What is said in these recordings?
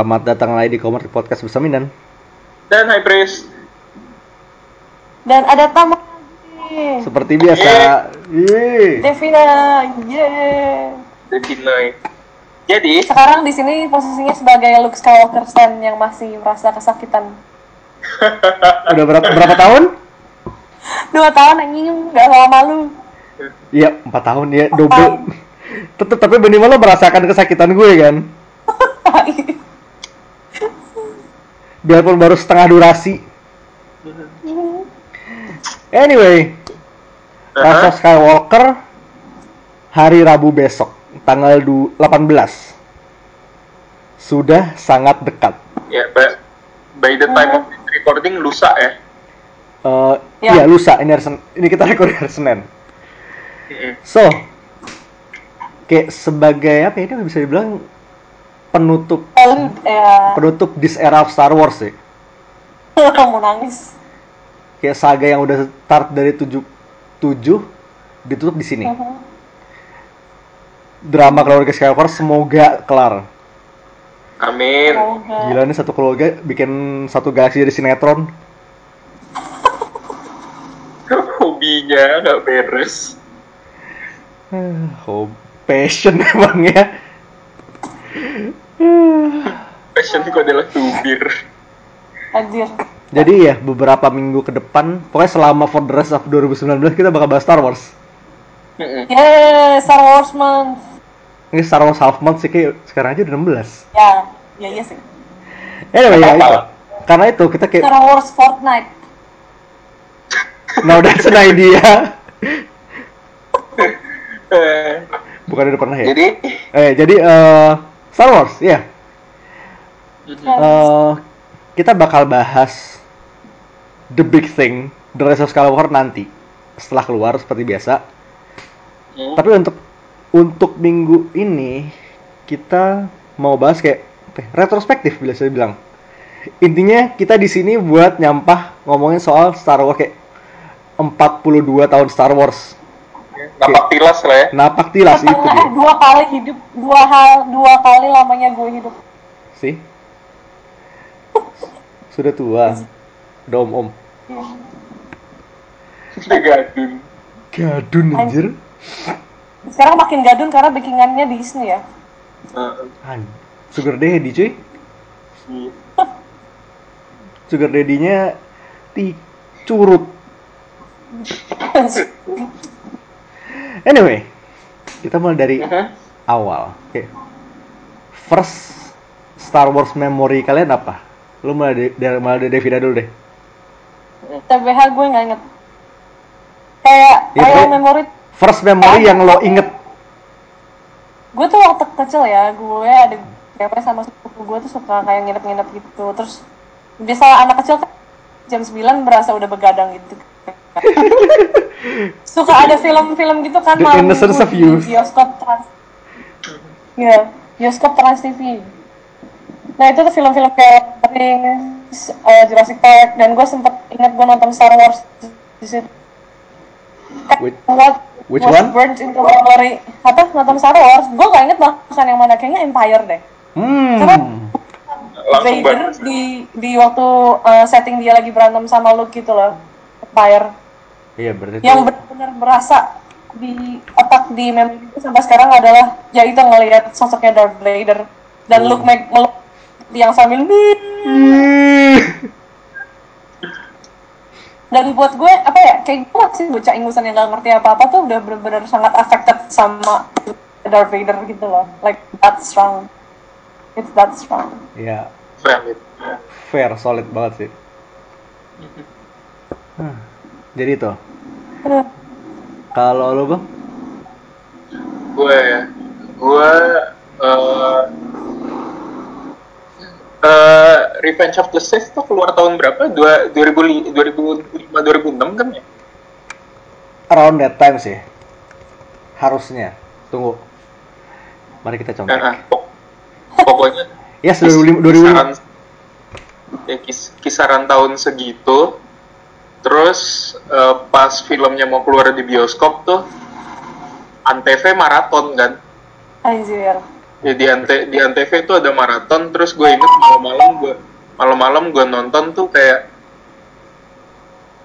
Selamat datang lagi di Komar Podcast bersama Minan. Dan High Priest. Dan ada tamu lagi. Seperti biasa. Yeay. Devina, yeay. Devinoy. Jadi, Sekarang di sini posisinya sebagai Luke Skywalker Stan yang masih merasa kesakitan. Udah berapa berapa tahun? Dua tahun anjing, nggak lama malu. Iya, empat tahun ya, double. Tetep tapi minimal lo merasakan kesakitan gue kan. Biarpun baru setengah durasi. Anyway, Rise of Skywalker hari Rabu besok, tanggal du- 18. Sudah sangat dekat. ya, by, by the time of this recording lusa ya. Eh, Ya. Iya, lusa. Ini hari Sen- ini kita record hari Senin. So, kayak sebagai apa ya, ini bisa dibilang penutup ya, penutup this era of Star Wars sih. mau nangis. Kayak saga yang udah start dari 7 7 ditutup di sini. Mhm. Drama keluarga Skywalker semoga kelar. Amin. Semoga. Gila nih satu keluarga bikin satu galaksi dari sinetron. Hobinya nggak beres. Oh, passion emang ya. Passion kok adalah tubir. Anjir. Jadi ya beberapa minggu ke depan, pokoknya selama for the rest of 2019 kita bakal bahas Star Wars. Yeay, Star Wars Month. Ini Star Wars half month sih kayak sekarang aja udah 16. Ya, ya iya sih. Anyway, ya itu. Karena itu kita kayak Star Wars Fortnite. now that's an idea. Eh, Bukan udah pernah ya? jadi, Eh, jadi eh Star Wars, ya. Eh, kita bakal bahas the big thing, The Rise of Skywalker nanti setelah keluar seperti biasa. Hmm. Tapi untuk untuk minggu ini kita mau bahas kayak ya, retrospektif bila saya bilang. Intinya kita di sini buat nyampah ngomongin soal Star Wars kayak 42 tahun Star Wars. Napak tilas lah ya. Napak tilas itu Setengah, dia. dua kali hidup, dua hal, dua kali lamanya gue hidup. Sih. Sudah tua. Udah om-om. Gadun. Gadun anjir. Sekarang makin gadun karena backingannya Disney ya. Eh, An Sugar daddy cuy. iya. Sugar daddy-nya ti curut. Anyway, kita mulai dari Mhm. awal. Oke. First Star Wars memory kalian apa? Lu mulai dari, mulai dari Devina dulu deh. TBH gue nggak inget. Kayak Ya, kayak memori First memory yang lo inget. gue tuh waktu kecil ya gue ada cewek sama sepupu gue tuh suka kayak nginep-nginep gitu terus biasa anak kecil kan jam 9 berasa udah begadang gitu suka ada film-film gitu kan The malam Innocence minggu of Youth. di bioskop trans. Ya bioskop trans TV nah itu tuh film-film kayak Rings, eh, Jurassic Park dan gue sempet inget gue nonton Star Wars di situ. Which, What Which was one? burnt into memory apa? Nonton Star Wars. Gue gak inget bahkan yang mana. Kayaknya Empire deh. Karena hmm. Langsung Vader banget. di di waktu uh, setting dia lagi berantem sama Luke gitu loh Empire Iya berarti itu. yang benar-benar berasa di otak di memori itu sampai sekarang adalah ya itu ngelihat sosoknya Darth Vader dan Luke make meluk yang sambil dan buat gue apa ya kayak gue masih bocah ingusan yang gak ngerti apa apa tuh udah benar-benar sangat affected sama Darth Vader gitu loh like that strong it's that strong Ya, Valid. Ya. fair, solid banget sih. Hmm. Jadi itu. Kalau lo bang? gue ya gue eh eh, Revenge of the Sith tuh keluar tahun berapa? Dua, 2005, 2005 2006 kan ya? Around that time sih. Harusnya. Tunggu. Mari kita contek. Nah, pok- pokoknya Ya, 2005. 2005. kisaran, ya, kis- kisaran tahun segitu. Terus eh, pas filmnya mau keluar di bioskop tuh Antv maraton kan. anjir. Ya di ante di antv itu ada maraton terus gue inget malam-malam gue malam-malam gue nonton tuh kayak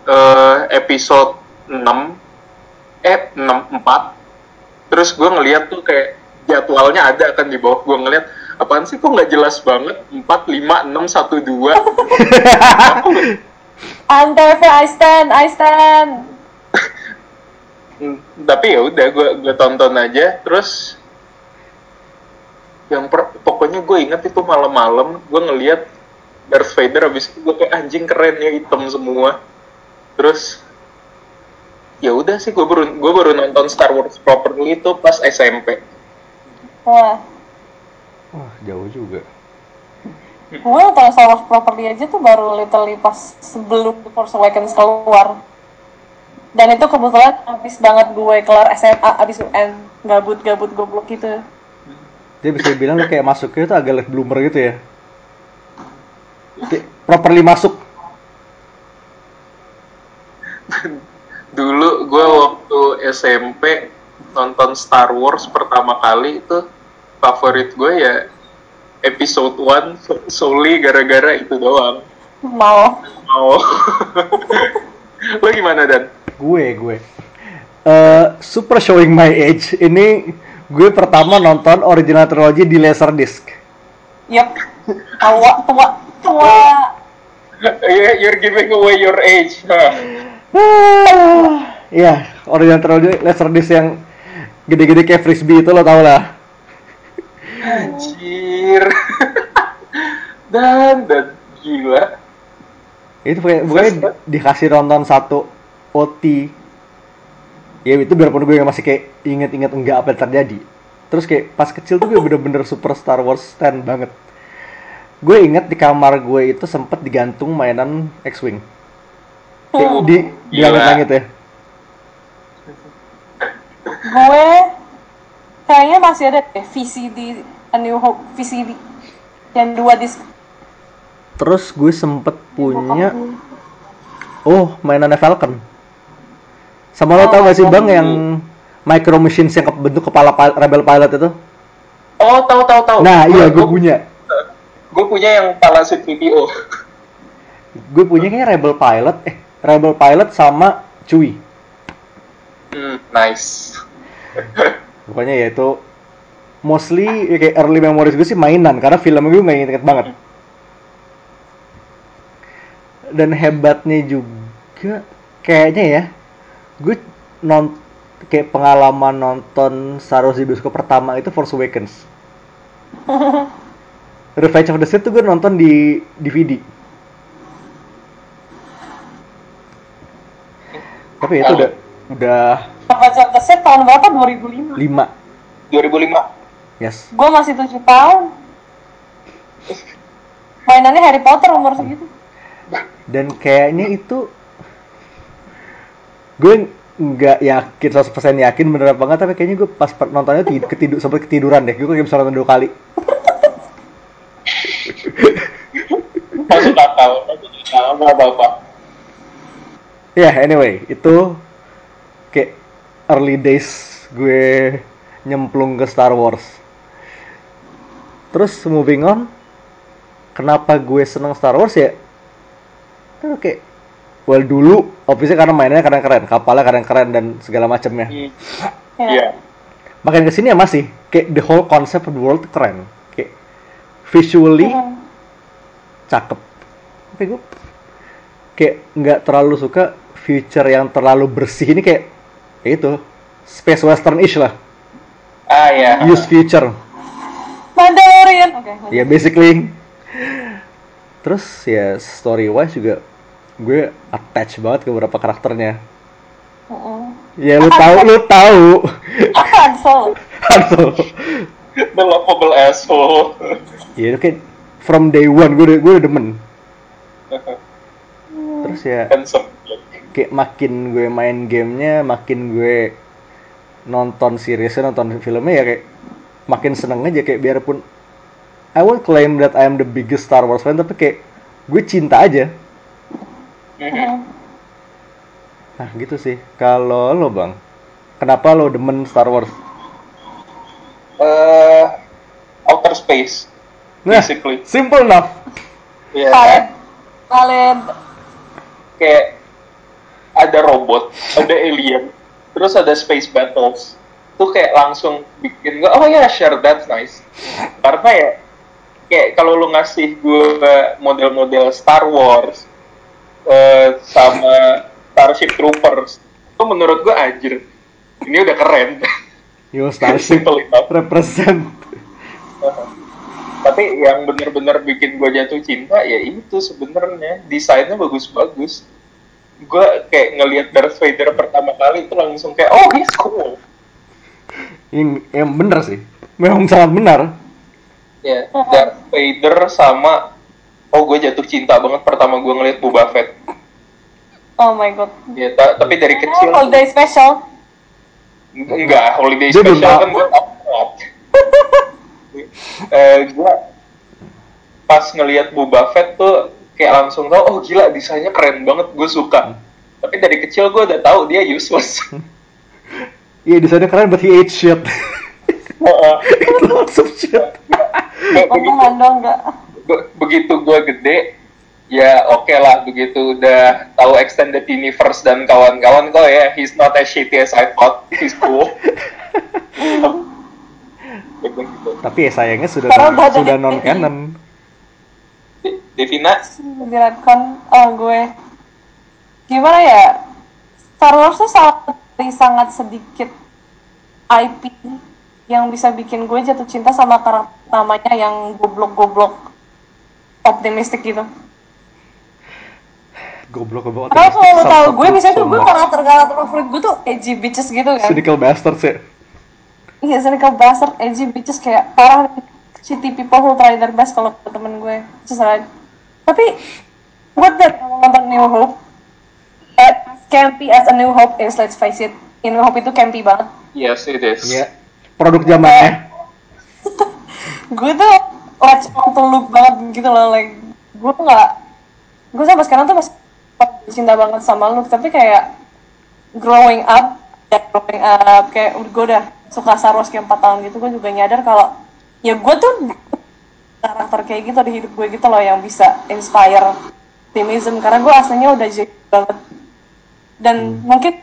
eh episode 6 eh 6 4 terus gue ngeliat tuh kayak jadwalnya ada kan di bawah gue ngeliat apaan sih kok nggak jelas banget? 4 5 6 1 2 Antv, I stand, I stand. Hmm, tapi ya udah gue gue tonton aja terus yang per- pokoknya gue inget itu malam-malam gue ngeliat Darth Vader habis itu gue kayak anjing keren ya hitam semua terus ya udah sih gue baru gue baru nonton Star Wars properly itu pas SMP Wah, Wah, jauh juga. Gue nonton Star Wars properly aja tuh baru literally pas sebelum The Force Awakens keluar. Dan itu kebetulan habis banget gue kelar SMA, habis UN, gabut-gabut goblok gitu. Dia bisa bilang lu kayak masuknya tuh agak late bloomer gitu ya. Kayak properly masuk. dulu gue waktu SMP nonton Star Wars pertama kali itu favorit gue ya episode 1 solely gara-gara itu doang Mau. mau lo gimana dan Gue, gue. Eh, super showing my age. Ini gue pertama nonton original trilogy di Laserdisc. Yep. Tua, tua, tua. You- you're giving away your age huh? Ah, Iya, original trilogy Laserdisc yang gede-gede kayak frisbee itu lo tau lah. anjir dan dan gila Itu kayak gue dikasih nonton satu OT. Ya itu biarpun gue masih kayak inget-inget enggak apa yang terjadi. Terus kayak pas kecil tuh gue bener-bener super Star Wars stan banget. Gue inget di kamar gue itu sempet digantung mainan X-Wing. Kayak di di Gila. langit-langit ya. Gue kayaknya masih ada deh VCD A New Hope VCD yang dua disc. Terus gue sempet punya oh mainannya Falcon. Sama lo tau gak sih bang yang Micro Machines yang bentuk kepala Rebel Pilot itu? oh tahu tahu tahu Nah iya gue punya. gue punya yang Palace PPO Gue punya kayaknya Rebel Pilot, eh Rebel Pilot sama Chewie. hmm, nice Pokoknya ya itu mostly ya kayak early memories gue sih mainan karena filmnya gue nggak inget banget. Dan hebatnya juga kayaknya ya gue non kayak pengalaman nonton Star Wars di bioskop pertama itu Force Awakens. Revenge of the Sith tuh gue nonton di DVD. Tapi ya itu udah udah Revenge of the Sith tahun berapa? 2005. 5 2005 yes. Gue masih 7 tahun. Mainannya Harry Potter umur segitu. dan kayaknya itu gue nggak yakin 100% yakin bener apa enggak tapi kayaknya gue pas nontonnya tid- ketidur sampai ketiduran deh gue kayak bisa nonton dua kali masuk akal nggak apa-apa ya anyway itu kayak early days gue nyemplung ke Star Wars terus moving on. Kenapa gue seneng Star Wars ya? Kan kayak well dulu obviously karena mainnya keren-keren kapalnya keren-keren dan segala macamnya Hmm. Ya. Iya. makin ke sini ya masih kayak the whole concept of the world keren. Kayak visually Hmm. cakep. Tapi gue kayak nggak terlalu suka future yang terlalu bersih ini kayak ya itu space western ish lah. Ah ya use future Oke. lanjut. ya basically terus ya story wise juga gue attach banget ke beberapa karakternya Mm-mm. ya lu tahu lu tahu Han Solo. Aduh. the lovable asshole ya itu kayak from day one gue udah, gue udah demen terus ya handsome kayak makin gue main gamenya makin gue nonton seriesnya nonton filmnya ya kayak makin seneng aja kayak biarpun I won't claim that I am the biggest Star Wars fan tapi kayak gue cinta aja. Mm. nah gitu sih. Kalau lo bang kenapa lo demen Star Wars? Eh space Nah, basically. simple enough. ya valid valid kayak ada robot ada alien terus ada space battles. Tuh kayak langsung bikin gue oh ya sure that's nice. Karena ya kayak kalau lu ngasih gue model-model Star Wars eh, sama Starship Troopers itu menurut gue anjir ini udah keren Yo Starship represent. tapi yang bener-bener bikin gue jatuh cinta ya itu sebenarnya desainnya bagus-bagus gue kayak ngelihat Darth Vader pertama kali itu langsung kayak oh he's cool Yang, yang bener sih. Memang sangat benar. Ya Darth Vader sama oh gue jatuh cinta banget pertama gue ngeliat Boba Fett. Oh my god. Ya ta- tapi dari kecil holiday special? Enggak holiday Dia special kan gue tahu eh gue pas ngelihat Boba Fett tuh kayak langsung tau oh gila desainnya keren banget gue suka. Tapi dari kecil gue udah tahu dia useless. Iya desainnya keren but he ate shit. Heeh. Lots of shit. Be- begitu, omongan dong enggak be- begitu gue gede ya oke lah begitu udah tahu extended universe dan kawan-kawan kok ya he's not as shitty as I thought he's cool. Tapi ya sayangnya sudah ada sudah non canon. De- Devina? Di retcon oh gue. Gimana ya? Star Wars tuh sangat sangat sedikit IP yang bisa bikin gue jatuh cinta sama karakter utamanya yang goblok-goblok optimistik gitu. Goblok goblok. Karena kalau lo tau gue misalnya tuh gue so much. karakter-karakter favorit gue tuh edgy bitches gitu kan. cynical bastards ya. Iya, cynical bastard, edgy bitches kayak parah shitty people who try their best kalau ke temen gue. Just right. Tapi, what that kalau nonton New Hope, as campy as a New Hope is, let's face it, New Hope itu campy banget. yes it is Iya. Produk zamannya. Gue tuh to look banget gitu loh, like gue tuh nggak, gue sampai sekarang tuh masih cinta banget sama Luke, tapi kayak growing up, ya growing up, kayak gue udah suka Star Wars kayak 4 tahun gitu, gue juga nyadar kalau ya gue tuh karakter kayak gitu di hidup gue gitu loh yang bisa inspire optimism karena gue aslinya udah jadi banget dan mungkin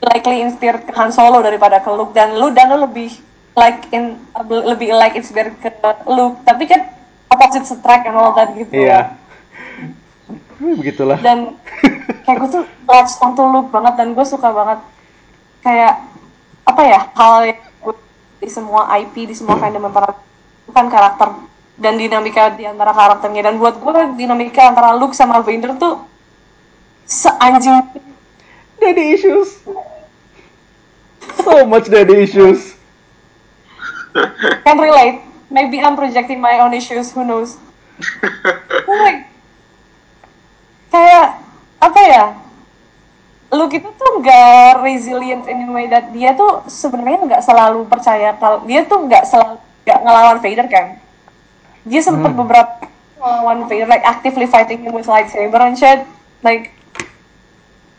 likely inspire ke Han Solo daripada ke Luke. Dan lu dan lu lebih like in lebih like inspire ke Luke. Tapi kan opposite attract and all that gitu. Iya. Hmm, Begitulah. dan kayak gue tuh latch onto Luke banget dan gue suka banget. Kayak apa ya hal yang gue di semua IP di semua fandom antara bukan karakter dan dinamika di antara karakternya. Dan buat gue dinamika antara Luke sama Vader tuh seanjing Daddy issues. So much daddy issues. can relate. Maybe I'm projecting my own issues. Who knows? Like kayak apa ya? Luke itu tuh nggak resilient in a way that dia tuh sebenarnya nggak selalu percaya kalau dia tuh nggak selalu nggak ngelawan Vader kan? Dia sempat beberapa ngelawan Vader like actively fighting him with lightsaber and shit. Like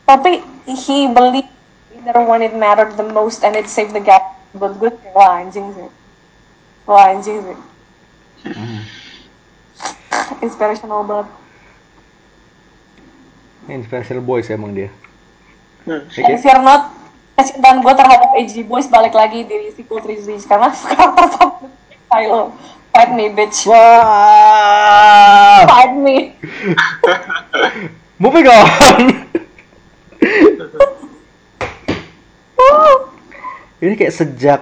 tapi he believe Vader when it mattered the most and it saved the gap buat gue kayak, wah anjing sih wah anjing sih inspirational banget Inspirational boys emang dia. Hmm. Oke. And if you're not, kecintaan gue terhadap AG Boys balik lagi di sequel trilogy karena karakter favorit Kylo. Fight me, bitch. Wah. Fight me. Moving on. Ini kayak sejak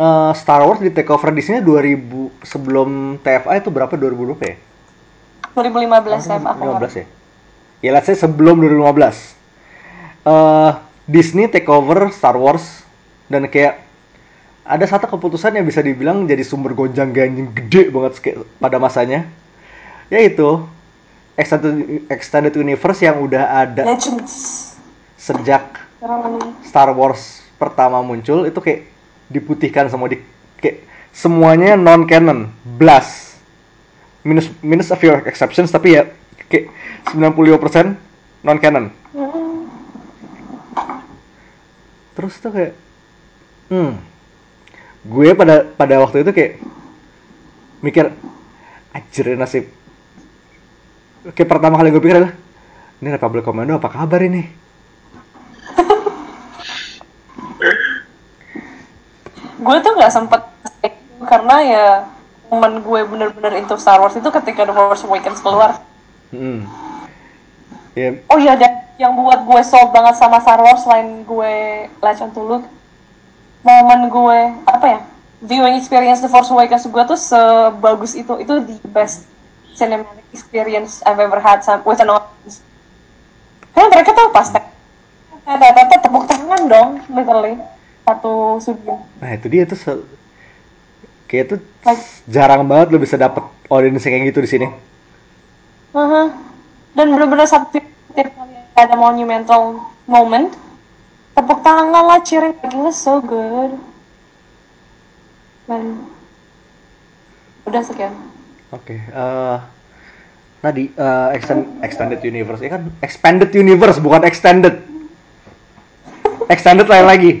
eh, Star Wars di take over di sini 2000 sebelum TFA itu berapa 2000 berapa ya? 2015 saya aku 2015 ya? Ya let's say sebelum 2015. Eh Disney take over Star Wars dan kayak ada satu keputusan yang bisa dibilang jadi sumber gonjang ganjing gede banget kayak pada masanya yaitu extended extended universe yang udah ada Legends. Sejak Star Wars pertama muncul itu kayak diputihkan semua di kayak semuanya non canon blast. Minus minus a few exceptions tapi ya kayak 95% non canon terus tuh kayak hmm gue pada pada waktu itu kayak mikir anjir nasib. Kayak pertama kali gue pikir adalah ini Republic Commando apa kabar ini gue tuh nggak sempet karena ya momen gue bener-bener into Star Wars itu ketika The Force Awakens keluar. Hmm. ya. Oh iya dan yang buat gue sold banget sama Star Wars selain gue Legend to Luke momen gue apa ya viewing experience The Force Awakens gue tuh sebagus itu. Itu the best cinematic experience I've ever had with an audience. Karena mereka tuh pas tete tepuk tangan dong literally satu studio nah itu dia tuh se- kayak tuh jarang banget lo bisa dapet audience kayak gitu di sini Mhm. Dan bener-bener satu tiap kali ada monumental moment, tepuk tangan lah, cheering, was so good. Dan udah sekian. Oke, eh tadi eh, extend- extended universe, ya kan expanded universe bukan extended. Extended lain lagi.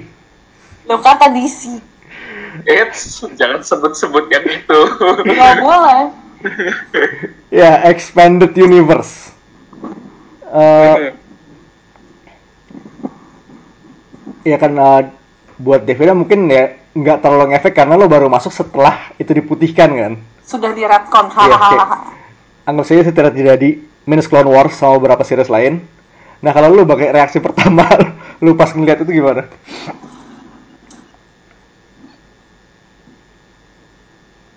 Lo kata DC, Eits, jangan sebut-sebut yang itu. gak boleh. Ya, expanded universe. Eh ya kan eh, buat Devina mungkin ya nggak terlalu ngefek karena lo baru masuk setelah itu diputihkan kan. Sudah di retcon, oke. hahaha. Anggap saja setelah terjadi minus Clone Wars sama beberapa series lain. Nah kalau lu pakai reaksi pertama lu pas ngeliat itu gimana?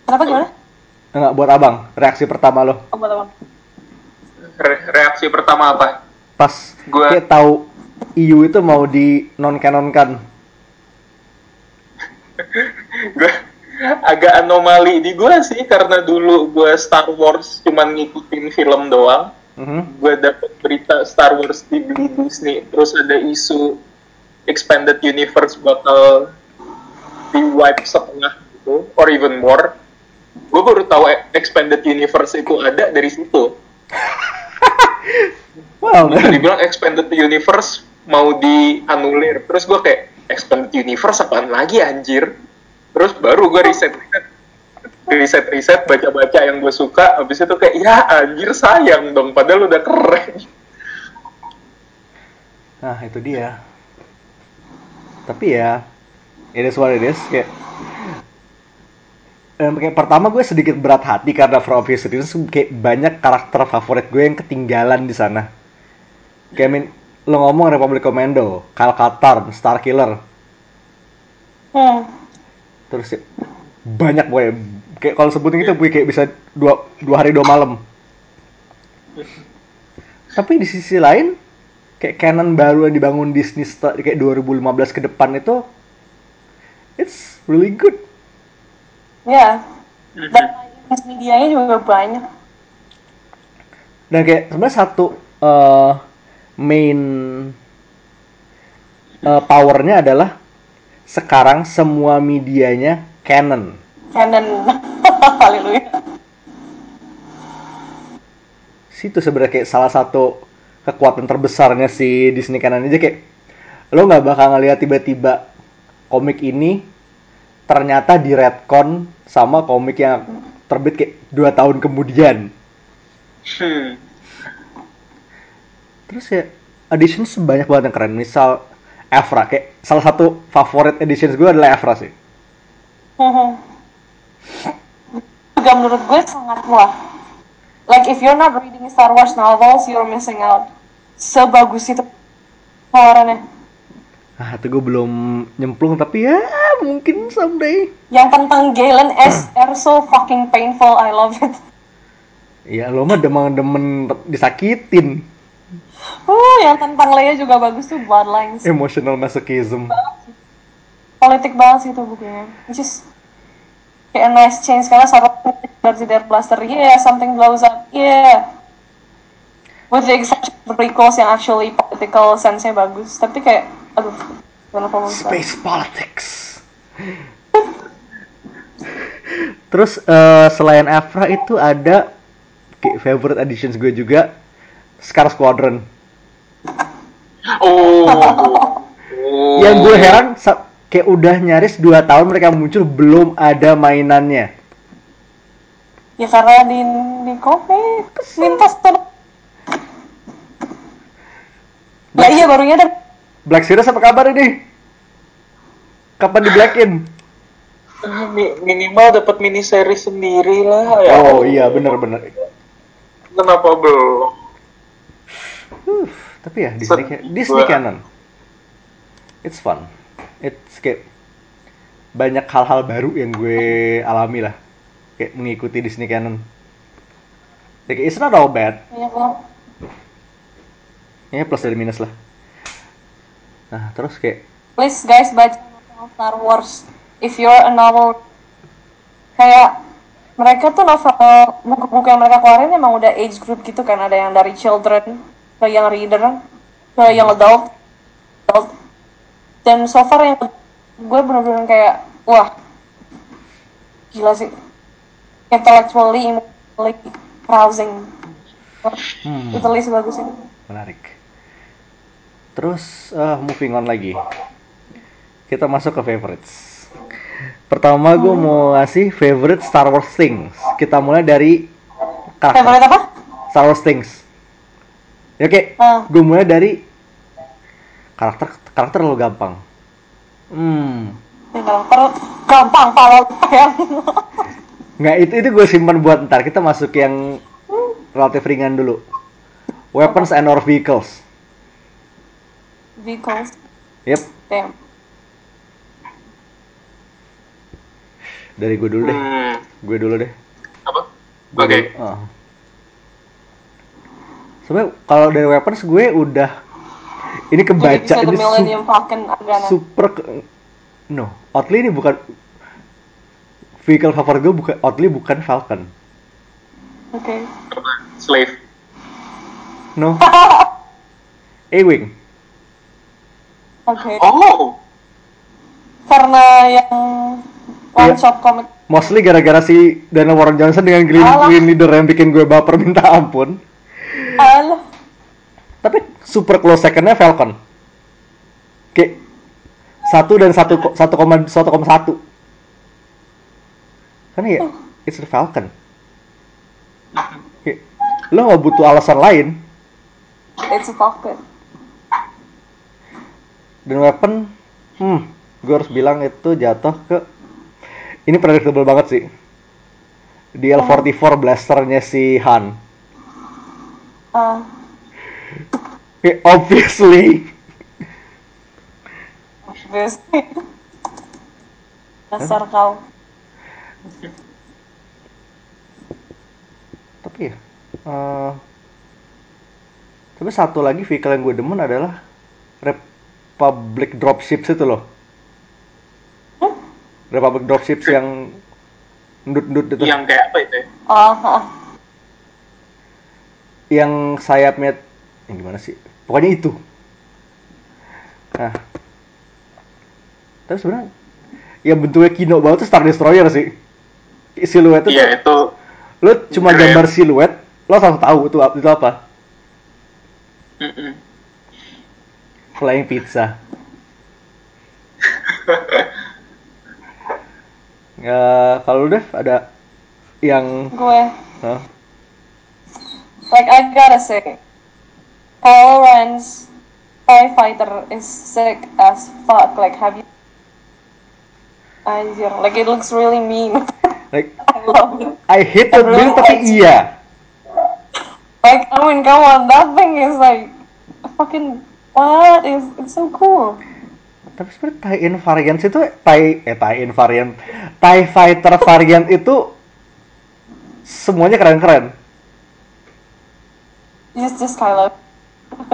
Kenapa gimana? Enggak buat abang, reaksi pertama lo Oh, boleh, boleh. Re- reaksi pertama apa? pas Gua- kayak tahu EU itu mau di non kanonkan. gue agak anomali di gue sih karena dulu gue Star Wars cuman ngikutin film doang Mhm. gue dapet berita Star Wars di Disney terus ada isu expanded universe bakal di wipe setengah gitu or even more gue baru tahu e- expanded universe itu ada dari situ Wow, Terus dibilang expanded universe mau dianulir terus gue kayak expanded universe apaan lagi anjir terus baru gue riset riset riset riset baca baca yang gue suka habis itu kayak ya anjir sayang dong padahal udah keren Nah itu dia. Tapi ya, it is what it is. Kayak, Em, kayak pertama gue sedikit berat hati karena for obvious reasons kayak banyak karakter favorit gue yang ketinggalan di sana. Kayak min, lo ngomong Republic Commando, Kyle Katarn, Star Killer, Hmm. terus ya, banyak gue kayak kalau sebutin itu gue kayak bisa dua, dua hari dua malam. Tapi di sisi lain kayak canon baru yang dibangun Disney kayak 2015 ke depan itu it's really good. Ya. Dan main medianya juga banyak. Dan kayak sebenarnya satu eh, main eh, powernya adalah sekarang semua medianya canon. Canon. Haleluya. Situ sebenarnya kayak salah satu kekuatan terbesarnya si Disney canon aja kayak lo nggak bakal ngeliat tiba-tiba komik ini ternyata di retcon sama komik yang terbit kayak dua tahun kemudian. hmm. Terus ya edition sebanyak banget yang keren. Misal Evra kayak salah satu favorit editions gue adalah Evra sih. Mhm. Juga menurut gue sangat wah. Like if you're not reading Star Wars novels, you're missing out. Sebagus itu pengeluarannya. Ah, itu gue belum nyemplung tapi ya mungkin someday. Yang tentang Galen S are so fucking painful. I love it. Ya lo mah demen-demen disakitin. Uh, yang tentang Leia juga bagus tuh Bloodlines. Emotional masochism. Politik banget sih itu bukunya. Which is kayak a nice change karena Sarah dari Death Blaster, yeah, something blows up, yeah. With the exception of the prequels yang actually political sense-nya bagus, tapi kayak, Space politics. Terus eh, selain Evra itu ada kayak favorite editions gue juga Scar Squadron. oh, oh. Yang gue heran sa- kayak udah nyaris 2 tahun mereka muncul belum ada mainannya. Ya karena di di komik lintas tuh. Lah iya baru nyadar. Black Series apa kabar ini? Kapan di blackin? Mi- minimal dapat mini seri sendiri lah ya. Oh iya bener-bener. Kenapa belum? Huh, tapi ya Disney, Sedih Disney canon. It's fun. It's kayak banyak hal-hal baru yang gue alami lah. Kayak mengikuti Disney canon. Kayak it's not all bad. Iya. Ya plus dan minus lah. Nah terus kayak Please guys baca novel Star Wars. If you're a novel kayak mereka tuh novel buku-buku yang mereka keluarin emang udah age group gitu kan ada yang dari children ke yang reader ke yang adult, adult. dan so far yang gue bener-bener kayak wah gila sih intellectually emotionally rousing Hmm. itu list bagus sih menarik. Terus eh, moving on lagi. Kita masuk ke favorites. Pertama gue mau ngasih favorite Star Wars things. Kita mulai dari karakter. favorite apa? Star Wars things. Ya, Oke, Ah. gue mulai dari karakter karakter lo gampang. Hmm, Yang karakter gampang kalau ya nggak itu itu gue simpan buat ntar. Kita masuk yang relatif ringan dulu. Weapons and or vehicles. Vehicles Yep, damn dari gue dulu deh. Hmm, Gue dulu deh. apa? Gue Oke. dulu. Ah. Sebenarnya kalau dari weapons gue udah ini kebaca ini Millennium su- Falcon super ke- no oddly ini bukan vehicle favorit gue bukan oddly bukan Falcon oke Apa? Slave. no A-wing oke. Oh, karena yang one Iya. shot comic mostly gara-gara si Daniel Warren Johnson dengan Green, Alah. Green Leader yang bikin gue baper minta ampun. Alah. Tapi super close secondnya Falcon. Kayak satu dan satu satu koma satu koma satu. Karena ya it's the Falcon. Kayak, lo nggak butuh alasan lain. It's a Falcon dan weapon hmm gue harus bilang itu jatuh ke ini predictable banget sih. Di L44 blasternya si Han. Ah Kayak, obviously. Obviously. Dasar kau. Tapi ya eh, tapi satu lagi vehicle yang gue demen adalah Republic Dropships itu loh. Republic Dropships yang ndut-ndut itu. Yang kayak apa itu? ya? ah ah. yang sayapnya yang gimana sih? Pokoknya itu. Nah. Tapi sebenarnya ya bentuknya kino banget tuh Star Destroyer sih. Siluetnya Iya tuh itu lo cuma gambar siluet lo langsung tahu itu itu apa. Mm-mm. Flying pizza. Ya kalau udah ada yang gue. Hah? like I gotta say Kylo Ren's TIE Fighter is sick as fuck. Like have you Anjir, like it looks really mean. Like I love it. I hate that Really build tapi iya. Like, I mean, come on, that thing is like fucking what is it's so cool. tapi sebenarnya tie-in variants itu tie eh tie-in variant tie fighter variant itu semuanya keren-keren Just just Kylo.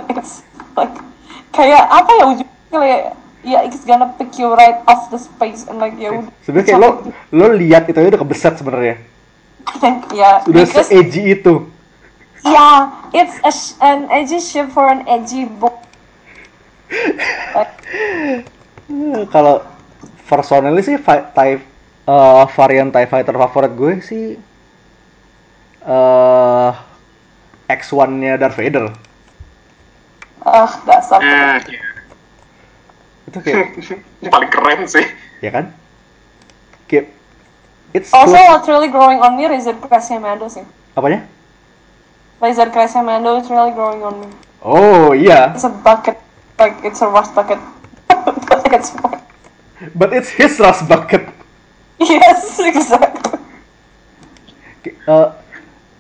it's like kayak apa ya ujungnya kayak ya it's gonna pick you right off the space and like ya udah. sebenarnya kayak lo lo lihat itu udah kebeset sebenarnya ya udah because se-edgy itu yeah it's a an edgy ship for an edgy book. Kalau personally sih tie eh, varian tie fighter favorit gue sih eh X1-nya Darth Vader ah dasar. Hmm, iya. itu kayak paling keren sih. ya kan kayak it's Also, close- what's really growing on me is Mando sih. apanya? Laser Mando is really growing on me. Oh iya, It's a bucket, like it's a rust bucket. Because it's but it's his rust bucket. Yes, exactly. Eh,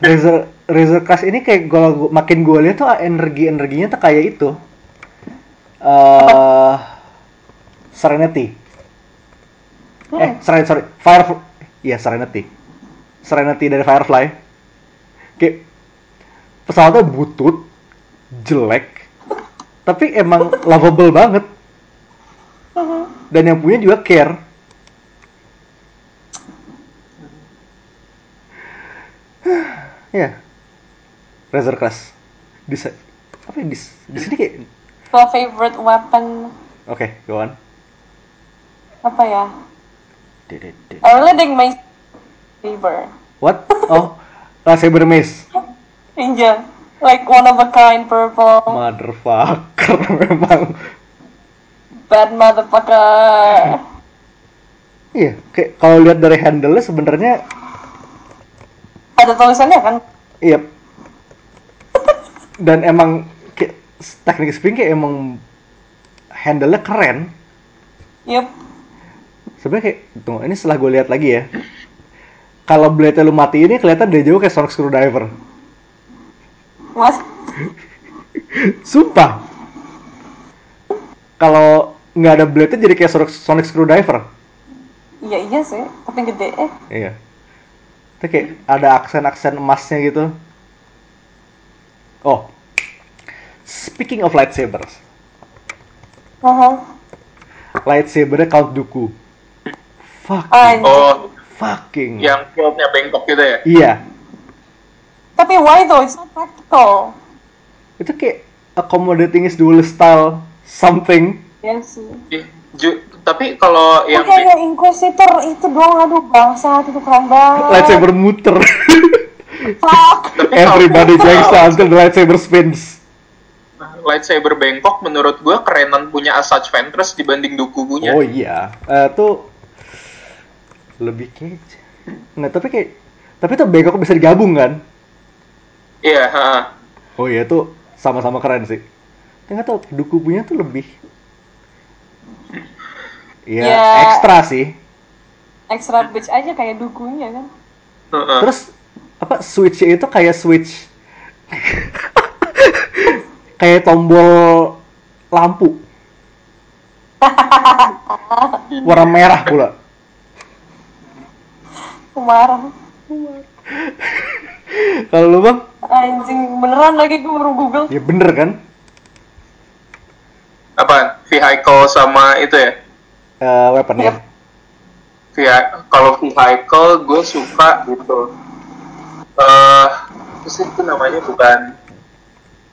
Razer Razer Crush ini kayak kalau gua- makin gue lihat tuh energi energinya tuh kayak itu. eh Serenity. Eh, sorry, sorry. Firefly. Iya, Serenity. Serenity dari Firefly. Kayak pesawatnya butut, jelek, tapi emang lovable banget. Dan yang punya juga care. Ya. Razer Crush. Di apa ya, di, di sini kayak The favorite weapon Oke, go on. apa ya? Dede- I really dig my saber. What? Oh, lightsaber mace. Iya, like one of a kind purple. Motherfucker memang. Bad motherfucker. Iya, kayak kalau lihat dari handle-nya sebenarnya Ada tulisannya kan? iya. Dan emang kayak teknik spring kayak emang handle-nya keren. Yup. Sebenarnya kayak tunggu ini setelah gue lihat lagi ya. Kalau blade lu mati ini kelihatan dari jauh kayak sonic screwdriver. Mas, Sumpah. Kalau nggak ada blade-nya jadi kayak sonic, sonic screwdriver. iya iya sih, tapi gede eh. Iya. Itu kayak ada aksen-aksen emasnya gitu. Oh. Speaking of lightsabers. Uh-huh. Lightsabernya Count Dooku. Fuck. Oh, Fucking. yang fieldnya bengkok gitu ya? Iya. Tapi why though? It's not practical. Itu kayak accommodating his dual style something. Iya sih. Ih, ju- tapi kalau yang Oke, yang Inquisitor itu doang, aduh bangsat itu keren banget. Lightsaber muter. Everybody jumps until the lightsaber spins. lightsaber bengkok menurut gua kerenan punya Asajj Ventress dibanding Dooku punya. Oh iya. Eh tuh lebih kece. Nggak, tapi kayak tapi tuh bengkok bisa digabung kan? Iya, ha. Oh iya itu sama-sama keren sih. Nggak tau Duku punya tuh lebih. Iya Ya. ekstra sih. Extra bitch aja kayak dukunya kan. Heeh. Terus apa switchnya itu kayak switch kayak tombol lampu warna merah pula. Marah. Kalau lu bang, Anjing, beneran lagi gue baru google. ya bener kan? Apa? Vehicle sama itu ya? Eh weapon ya. Vehi- kalau vehicle gue suka gitu. Eh, apa sih itu namanya bukan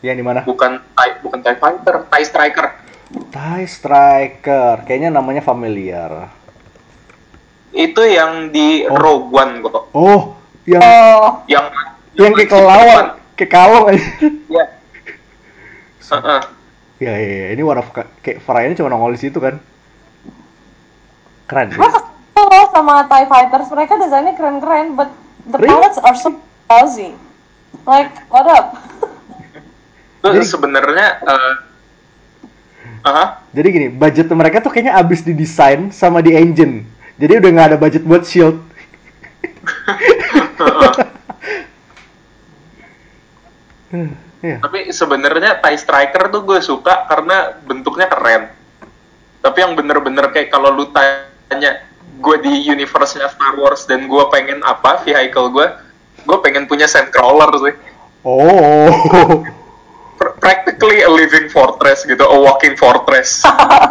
Yang di mana? bukan TIE, bukan TIE Fighter, TIE Striker. TIE Striker, kayaknya namanya familiar. Itu yang di Oh. Rogue One kok. Oh, yang Oh, Yang yang kayak kelawar, kayak kalong aja. Ya. Heeh. ya, ya, ya, ini one of kayak variannya cuma nongol di situ kan. Keren. sih. loh sama TIE Fighters. Mereka desainnya keren-keren, but the Really? pilots are so lousy. Like, what up? Jadi- sebenarnya eh aha. Jadi gini, budget mereka tuh kayaknya abis didesain sama di engine. Jadi udah nggak ada budget buat shield. Iya. Tapi sebenarnya TIE Striker tuh gue suka karena bentuknya keren. Tapi yang bener-bener kayak kalau lu tanya gue di universe-nya Star Wars dan gue pengen apa vehicle gue, gue pengen punya Sandcrawler sih. Oh. Pr- practically a living fortress gitu, a walking fortress.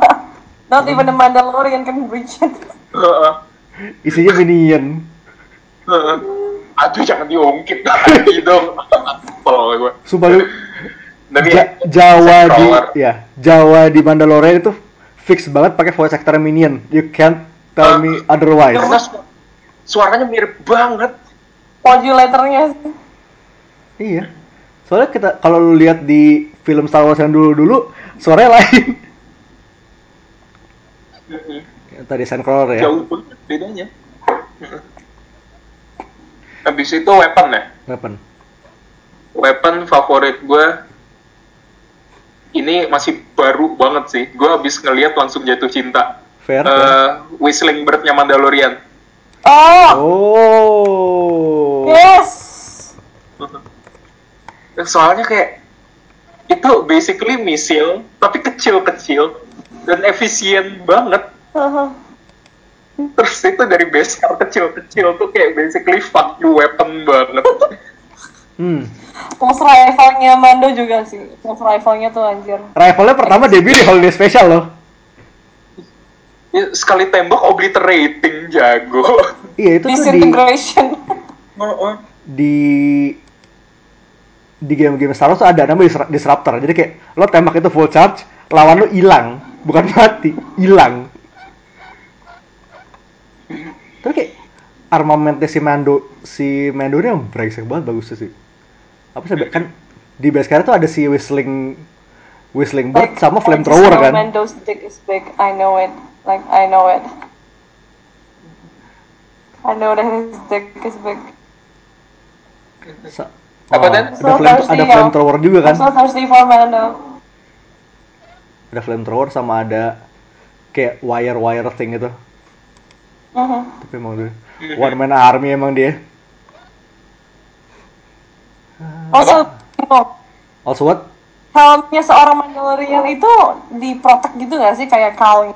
Not even the Mandalorian can reach it. Heeh. Isinya minion. Heeh. Aduh jangan diungkit lagi dong. Kalau gue. Dan Ja- ya, Jawa di ya, Jawa di Mandalorian itu fix banget pakai voice actor minion. You can't tell me otherwise. Karena su- suaranya mirip banget. Modulatornya sih. Iya. Soalnya kita kalau lu lihat di film Star Wars yang dulu-dulu suaranya lain. Tadi Sandcrawler ya. Jauh banget bedanya. Habis itu weapon ya. Weapon. Weapon favorit gue ini masih baru banget sih. Gue habis ngeliat langsung jatuh cinta. Fair. Eh, fair. Whistling Bird-nya Mandalorian. Oh, Oh. yes. Soalnya kayak itu basically misil tapi kecil-kecil dan efisien banget. Haha. Terus itu dari base car kecil-kecil tuh kayak basically fuck you weapon banget. Hmm. Pulse rifle-nya Mando juga sih. Pulse rifle-nya tuh anjir. Rivalnya pertama debut di Holiday Special loh. Ya, sekali tembak obliterating jago. Iya itu tuh di Disintegration. di di game-game Star Wars tuh ada namanya disruptor. Jadi kayak lo tembak itu full charge, lawan lo hilang, bukan mati, hilang. Tapi kayak armamentnya si Mando si Mando ini yang brengsek banget bagusnya sih. Apa sih kan di base cara tuh ada si whistling whistling bird sama I flamethrower kan. Mando's dick is big. I know it. Like I know it. I know that his dick is big. Sa- Apa, oh, Dan? Ada, So flame, ada flamethrower juga kan? So thirsty for Mando. Ada flamethrower sama ada kayak wire-wire thing itu. Mhm. Tapi emang dia. One man army emang dia. Also, know, Also what? helmnya seorang Mandalorian itu diprotek gitu gak sih? Kayak kalung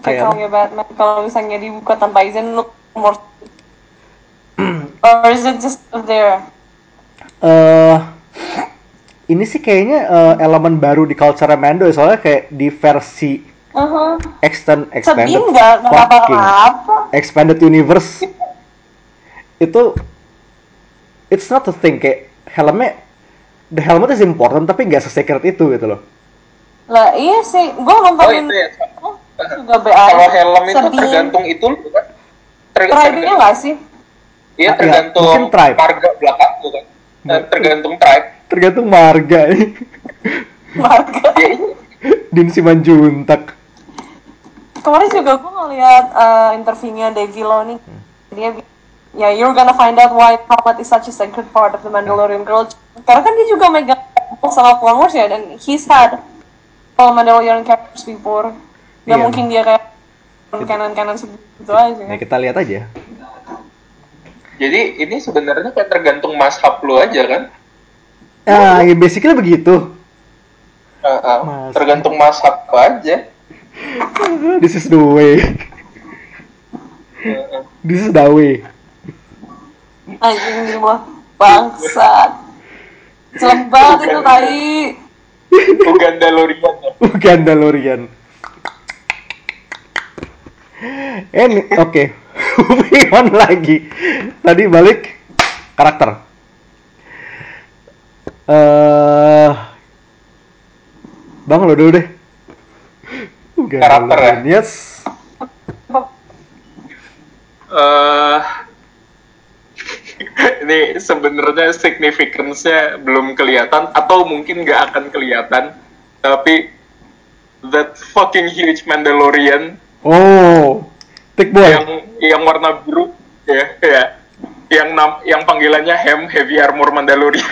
Kayak kalungnya Batman kalau misalnya dibuka tanpa izin lu nomor or is it just there? Eh ini sih kayaknya eh, elemen baru di culture Mando ya, soalnya kayak di versi uh extend sedih expanded nggak nggak fucking apa-apa expanded universe itu it's not a thing kayak helmnya the helmet is important tapi nggak se-secret itu gitu loh lah iya sih gue Oh nontonin itu ya. oh, juga be aja Kalau helm itu Sedih. tergantung itu bukan? Ridingnya tergantung- nggak sih Iya iya, tergantung mungkin tribe. marga belakang bukan? Eh, tergantung tribe. tergantung marga marga Ya iya. Din Simanjuntak kemarin juga gue ngeliat uh, interviewnya Dave Filoni dia bi- ya you're gonna find out why helmet is such a sacred part of the Mandalorian culture karena kan dia juga megang sama Clone Wars ya dan he's had all Mandalorian characters before gak Iya. mungkin dia kayak kanan-kanan segitu aja ya kita lihat aja Jadi ini sebenarnya kayak tergantung mazhab lu aja kan? ah ya basically begitu Ah, ah. Mazhab. tergantung mazhab aja. This is the way. This is the way. Anjing di mah bangsat. Jelek banget itu tai. Uganda Lorian ya. bukan Dalorian. Ini oke. Moving on lagi. Tadi balik karakter. Eh bang lo dulu deh Karakter ya? Yes. Eh, ini sebenarnya significance-nya belum kelihatan atau mungkin nggak akan kelihatan tapi that fucking huge Mandalorian oh thick boy. yang yang warna biru ya ya. Yang nam, yang panggilannya Hem Heavy Armor Mandalorian.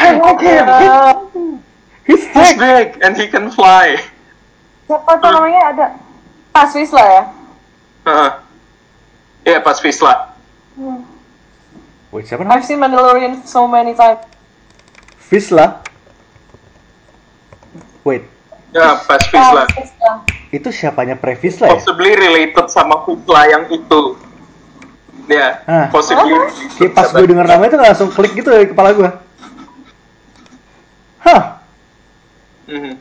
I like him he's he's thick big and he can fly. Siapa tuh namanya? Ada Pasvis lah ya? Heeh. ya pas Visla wait siapa namanya? I've seen Mandalorian so many times. Visla wait. Ya pas Ah, Visla Visla. itu siapanya Previsla ya? Possibly related sama Visla yang itu. Ya Ah. possibly. Kayak pas gue denger namanya itu langsung klik gitu di kepala gue. Hah, Mhm.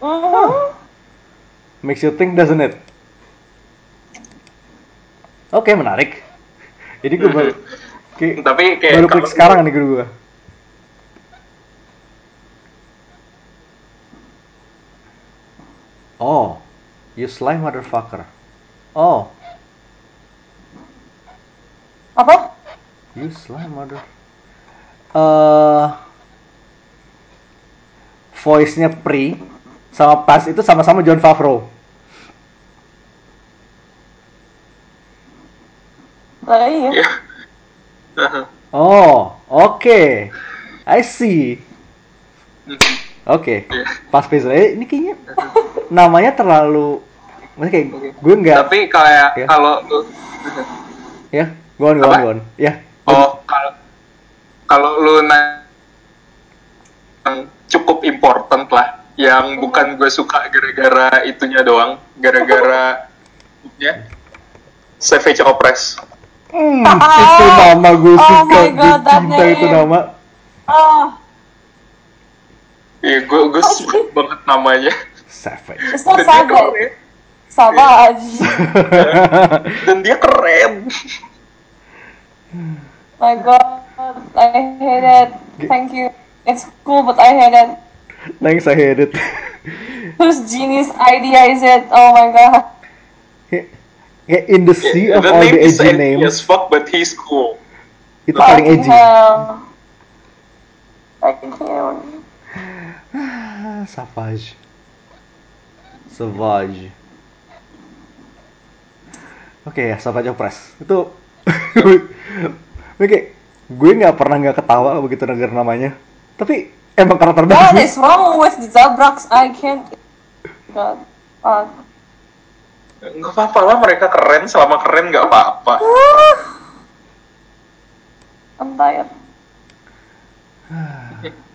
Mhm. makes you think doesn't it? Oke, menarik. Jadi gue baru, kayak, tapi kayak baru klik sekarang nih gue. Oh, you slime motherfucker. Oh, apa you slime mother. Eh, voice-nya Pri sama pas itu sama-sama John Favreau. Lah iya. Aha. Oh, oke. I see. Mhm. Oke. Iya. Pas Faisal eh, ini kayaknya namanya terlalu maksudnya kayak gue nggak Tapi kayak Ya. kalau ya, go on, go on, on. Ya. oh kalau kalau lu na yang cukup important lah, yang bukan gue suka gara-gara itunya doang, gara-gara ya Savage Opress. Hmm, itu nama gue Oh suka, gue cinta itu nama. Ah, Iya, gue gue suka banget namanya. Savage. savage. keren. Savage. Dan dia keren. My God, I hate it. Thank you. It's cool, but I hate it. Thanks, I hate it. Whose genius idea is it? Oh my God. Kayak in the sea of the all name the is edgy edgy names, as fuck, but he's cool. itu paling Fucking edgy. Savage. Savage. Oke ya, Savage Opress. Itu Oke, gue nggak pernah nggak ketawa begitu denger namanya. Tapi emang karakter What bagus. is wrong with Zabrax? I can't. God. Uh, Nggak apa-apa lah, mereka keren. Selama keren nggak apa-apa. I'm tired.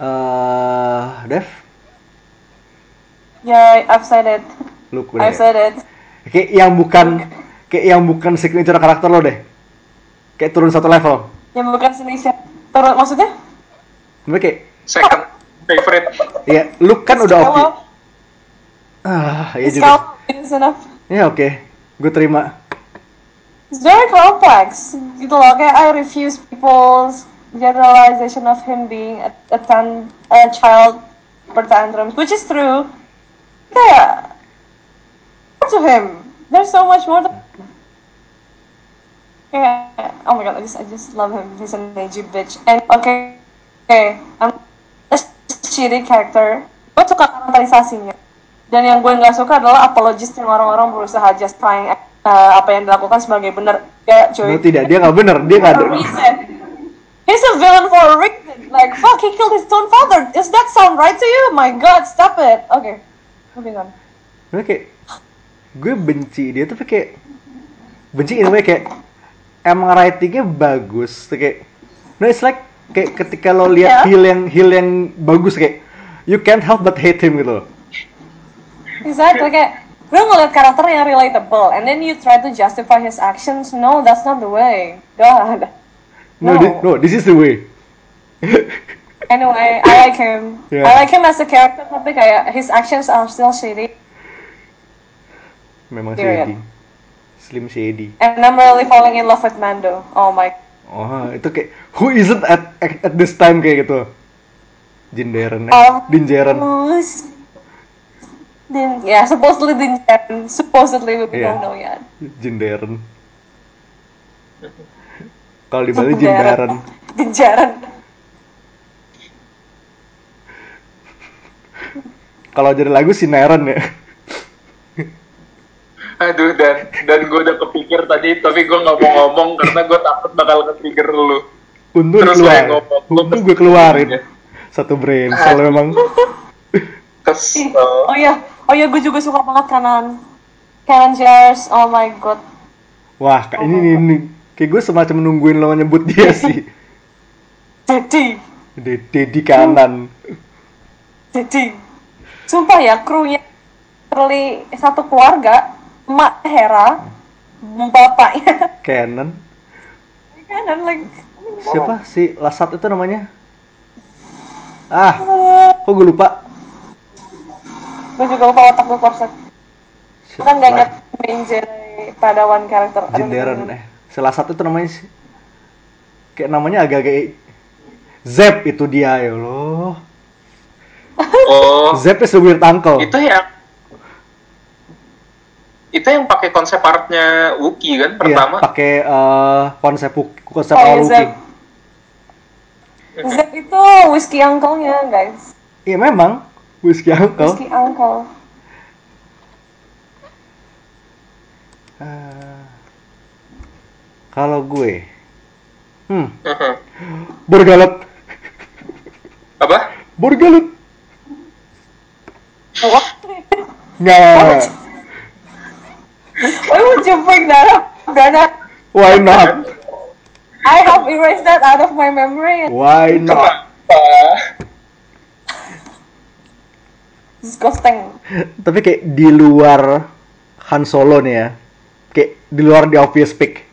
Eh, Dev, Yeah, I've said it. lu I've said it. Kayak yang bukan kayak yang bukan signature karakter lo deh. Kayak turun satu level. Yang bukan Indonesia. Terus maksudnya? Tapi kayak Second favorite. ya lu kan udah oke. Kalau Ah, iya it's juga. Ya oke, gue terima. It's very complex. Gitu loh, kayak I refuse people's generalization of him being a, a, tan, a child for tantrums, which is true. Kayak, to him, there's so much more to kayak, oh my god, I just, I just love him. He's an edgy bitch. And okay, okay, I'm a shitty character. Gue suka karakterisasinya. Dan yang gue nggak suka adalah apologist yang orang-orang berusaha justifying uh, apa yang dilakukan sebagai benar. Ya, cuy. No tidak, dia nggak bener, dia nggak ada. He's a villain for a reason. Like, fuck, he killed his own father. Does that sound right to you? My god, stop it. Okay, moving on. Gue kayak gue benci dia tapi kayak benci in a way kayak emang writingnya bagus kayak no it's like kayak ketika lo lihat Yeah. heal yang heal yang bagus kayak you can't help but hate him gitu. Exactly, kayak lu ngeliat karakter yang relatable, and then you try to justify his actions. No, that's not the way. God. No, No. thi- no, this is the way. Anyway, I like him. Yeah. I like him as a character, tapi kayak his actions are still shady. Memang Period. shady. Slim shady. And I'm really falling in love with Mando. Oh my. Oh, itu kayak who isn't at at, at this time kayak gitu. Jin Deren ya. Din Jaren. Who's- Din, yeah, supposedly Din Jaren. Supposedly, we Yeah. don't know yet. Jin Deren. Kalau di Bali Jin Deren. Din Jaren. Kalau jadi lagu si Neren ya. Aduh, dan dan gue udah kepikir tadi, tapi gue nggak mau ngomong karena gue takut bakal ke-trigger lu. Untung Terus keluar. kayak ngomong, gua Untung gue keluarin. Ya. Satu brain. Kalau memang Kesel. Oh iya, oh iya, gue juga suka banget kanan. Canon shares, oh my god. wah, kak, ini, ini, ini kayak gue semacam nungguin lo nyebut dia sih. Jadi, De- Dedi kanan. jadi. Sumpah ya, krunya literally satu keluarga, emak Hera, bapaknya Canon. kanan like. Siapa si Lasat itu namanya? Ah, kok gue lupa. Gue juga lupa otak gue korset. Kan gak inget main genre padawan karakter. Aduh, Jinderen eh. Si Lasat itu namanya sih. Kayak namanya agak-agak Zep itu dia ya Allah. Oh, Zep is the weird uncle. itu yang itu yang pakai konsep artnya Wookie kan Iya, pertama. pakai eh, konsep konsep Oh, iya, Wookiee. Zep. Zep itu whiskey uncle-nya, guys. Iya memang Whiskey Uncle. Whiskey uncle. Ah. Kalau gue, hmm, Mhm. Borgalet, Apa? Borgalet. What? Nggak, Why would you bring that up? Dana? why not? I have erased that out of my memory. Why not? Disgusting. Tapi kayak di luar Han Solo nih ya, kayak di luar the obvious pick.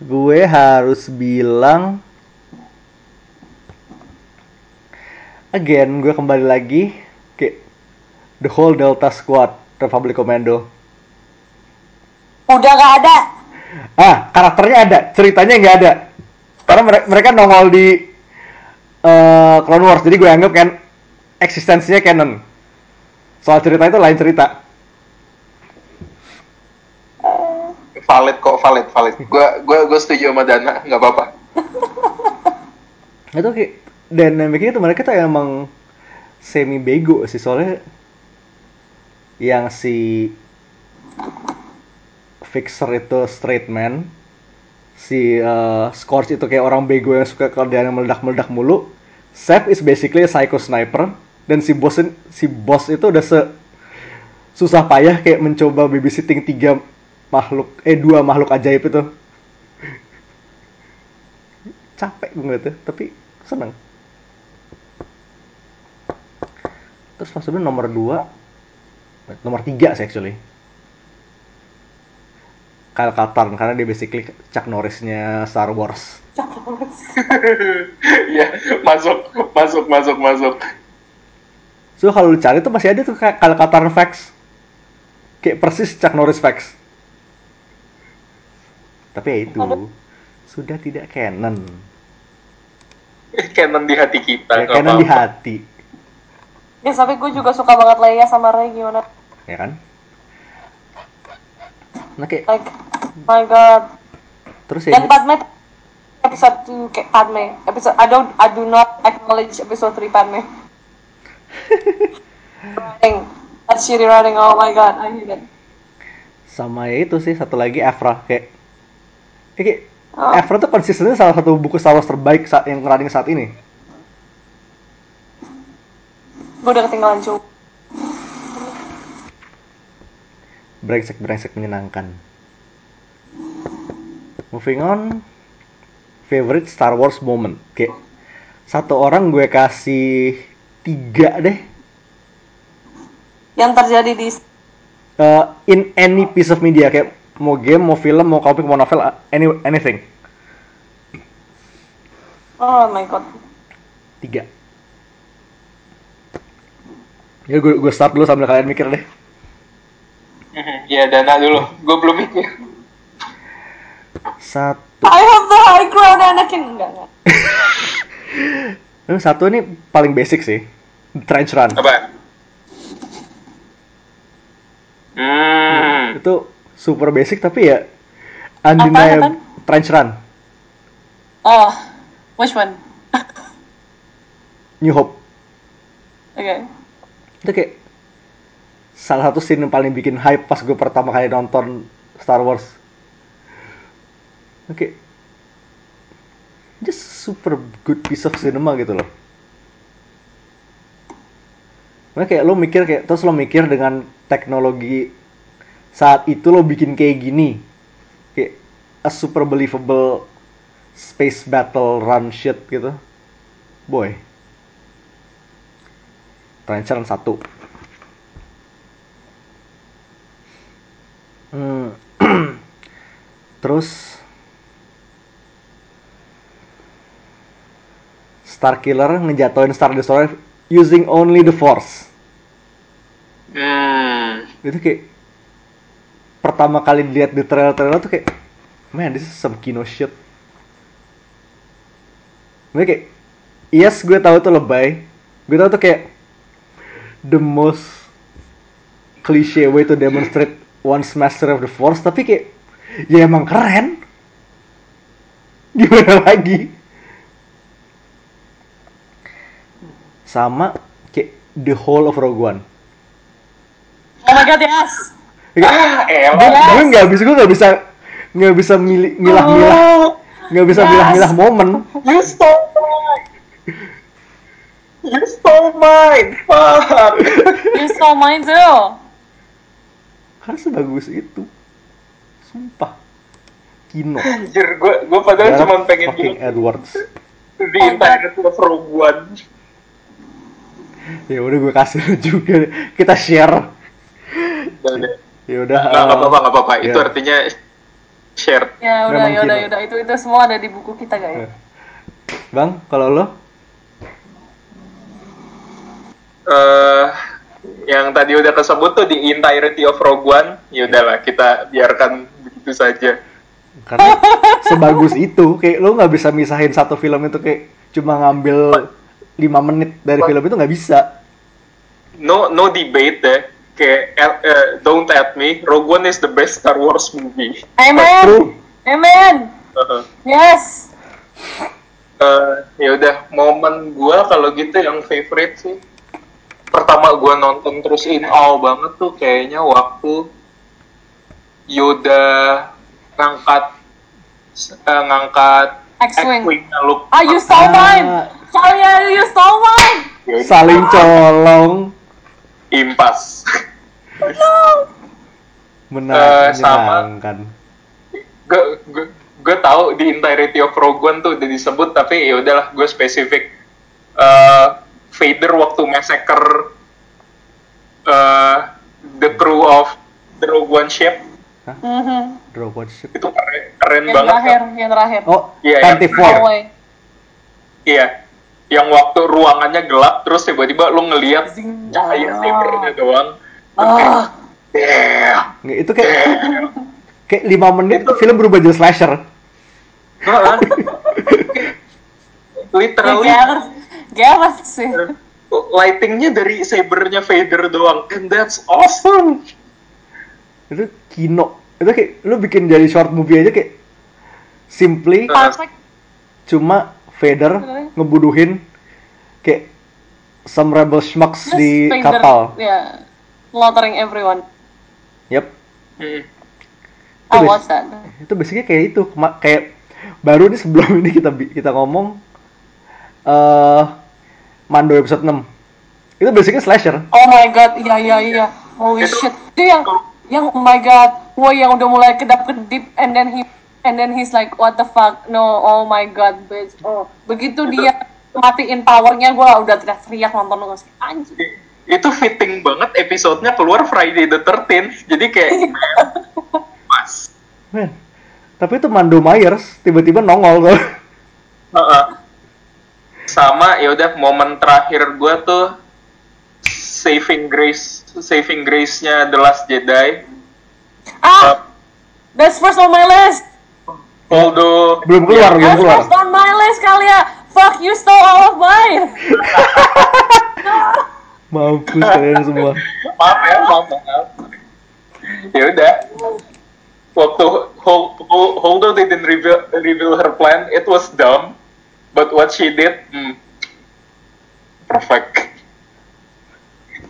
Gue harus bilang again gue kembali lagi kayak the whole Delta Squad Republic Commando. Udah gak ada. Ah, karakternya ada, ceritanya nggak ada. Karena mere- mereka nongol di eh, Clone Wars, jadi gue anggap kan eksistensinya canon. Soal cerita itu lain cerita. Valid kok, valid, valid. Gua gua gua setuju sama Dana, nggak apa-apa. Itu kayak dynamicnya tuh mereka tuh emang semi bego sih soalnya yang si Fixer itu straight man, si eh, Scorch itu kayak orang bego yang suka kalau dia meledak-meledak mulu. Seth is basically a psycho sniper. Dan si bos si bos itu udah se susah payah kayak mencoba babysitting tiga makhluk eh dua makhluk ajaib itu. Capek gue ngeliatnya tapi seneng. Terus maksudnya nomor dua. Nomor tiga sih actually Kyle Katarn karena dia basically Chuck Norrisnya Star Wars Iya, masuk, masuk, masuk, masuk. so kalau lu cari tuh masih ada tuh kayak Kyle Katarn facts kayak persis Chuck Norris facts tapi ya itu sudah tidak canon Canon di hati kita. ya, canon di apa-apa. hati Ya, tapi gue juga suka banget Leia sama Rey gimana? ya kan nah kayak Like, my god. terus ya Dan Padme episode 2 kayak Padme. Episode I don't I do not acknowledge episode 3 Padme. writing. That shitty writing. Oh my god, I hate it. sama ya itu sih satu lagi Afra kayak ya kayak Oh. Afra tuh konsistennya salah satu buku Star Wars terbaik saat yang running saat ini Gue udah ketinggalan cuy. Brengsek brengsek menyenangkan. Moving on. Favorite Star Wars moment. Kayak satu orang gue kasih tiga deh. Yang terjadi di Eh, in any piece of media kayak mau game mau film mau komik mau novel any anything. Oh my god. tiga. Ya gue gue start dulu sambil kalian mikir deh Iya, Dana dulu. Gue belum mikir. satu I have the high ground Anakin. Enggak, enggak. Yang satu ini paling basic sih trench run Apa? Hmm. itu super basic tapi ya undeniable trench run Oh, which one? New Hope Okay. itu kayak salah satu scene yang paling bikin hype pas gue pertama kali nonton Star Wars. Oke. Just super good piece of cinema gitu loh. Makanya kayak lo mikir kayak terus lo mikir dengan teknologi saat itu lo bikin kayak gini kayak a super believable space battle run shit gitu. Boy. Run satu Hmm. Terus Star Killer ngejatoin Star Destroyer using only the Force. Hmm. Itu kayak pertama kali lihat di trailer-trailer tuh kayak man this is some kino shit. Gue kayak yes gue tahu itu lebay. Gue tahu tuh kayak the most cliche way to demonstrate one's master of the force tapi kayak ya emang keren gimana lagi sama kayak the whole of Rogue One Oh my god, yes. Kayak, Ah, elah. gue gue nggak bisa gue nggak bisa nggak bisa milih milah-milah Oh, nggak bisa Yes. milah-milah momen you stole mine. You stole mine. Fuck. You stole mine too. Karena sebagus itu sumpah Kino Anjir, gue gue padahal cuma pengen fucking bilang Edwards di of Rogue One. ya udah gue kasih juga kita share Udah, udah. ya udah Nggak nggak apa-apa, nggak apa-apa. Itu ya. artinya shared. Ya udah, ya udah, ya udah. Itu itu semua ada di buku kita guys. bang kalau lo eh yang tadi udah kesebut tuh di entirety of Rogue One, ya udahlah kita biarkan begitu saja. karena sebagus itu kayak lo nggak bisa misahin satu film itu kayak cuma ngambil lima menit dari film itu nggak bisa No no debate deh. Kayak eh, don't at me, Rogue One is the best Star Wars movie. Amen. Amen. Uh, Yes. eh, ya udah momen gua kalau gitu yang favorite sih. Pertama gua nonton terus in awe banget tuh kayaknya waktu Yoda ngangkat eh, ngangkat X-Wing. Luke. Ah, you stole mine. Kalian, you stole mine. Ya saling colong impas. menang Eh, sama. gue gue gue tahu di entirety of Rogue One tuh udah disebut tapi ya udahlah gue spesifik Eh, Vader waktu massacre eh, the crew of the Rogue One ship Mhm. draw what ship itu keren, keren Yang banget terakhir, kan? yang terakhir. oh Iya, yang. War Away. iya yang waktu ruangannya gelap terus tiba-tiba lu ngelihat Zing. cahaya Ah. sabernya doang Ah, yeah. Nggak, itu kayak kayak lima menit film berubah jadi slasher Heeh. literally Gareth, Gareth sih. lightingnya dari sabernya Vader doang and that's awesome itu kino itu kayak lu bikin jadi short movie aja kayak simply Perfect. cuma Vader Bener. ngebunuhin kayak some rebel schmucks Just di Vader, kapal Yeah. Slaughtering everyone. yep Hmm. I Itu watched that. itu basicnya kayak itu kayak baru nih sebelum ini kita kita ngomong eh Mando episode 6 itu basicnya slasher Oh my god, iya iya iya. Holy Itu- shit. Itu yang yang oh my god. Wah, yang udah mulai kedap kedip and then he and then he's like what the fuck? No, oh my god, bitch. Oh, begitu dia matiin powernya gue udah teriak-teriak nonton lu sih. Anjir. itu fitting banget episodenya keluar Friday the 13th jadi kayak pas men tapi itu Mando Myers tiba-tiba nongol tuh Heeh. Sama ya udah momen terakhir gua tuh saving grace saving grace-nya The Last Jedi. Ah, that's first on my list. Although belum keluar belum That's keluar. first on my list kali ya. Fuck you stole all of mine. mampus kalian semua. Maaf ya maaf maaf. Ya udah. Waktu Hol- Hol- Holdo didn't reveal, reveal her plan it was dumb but what she did hmm, perfect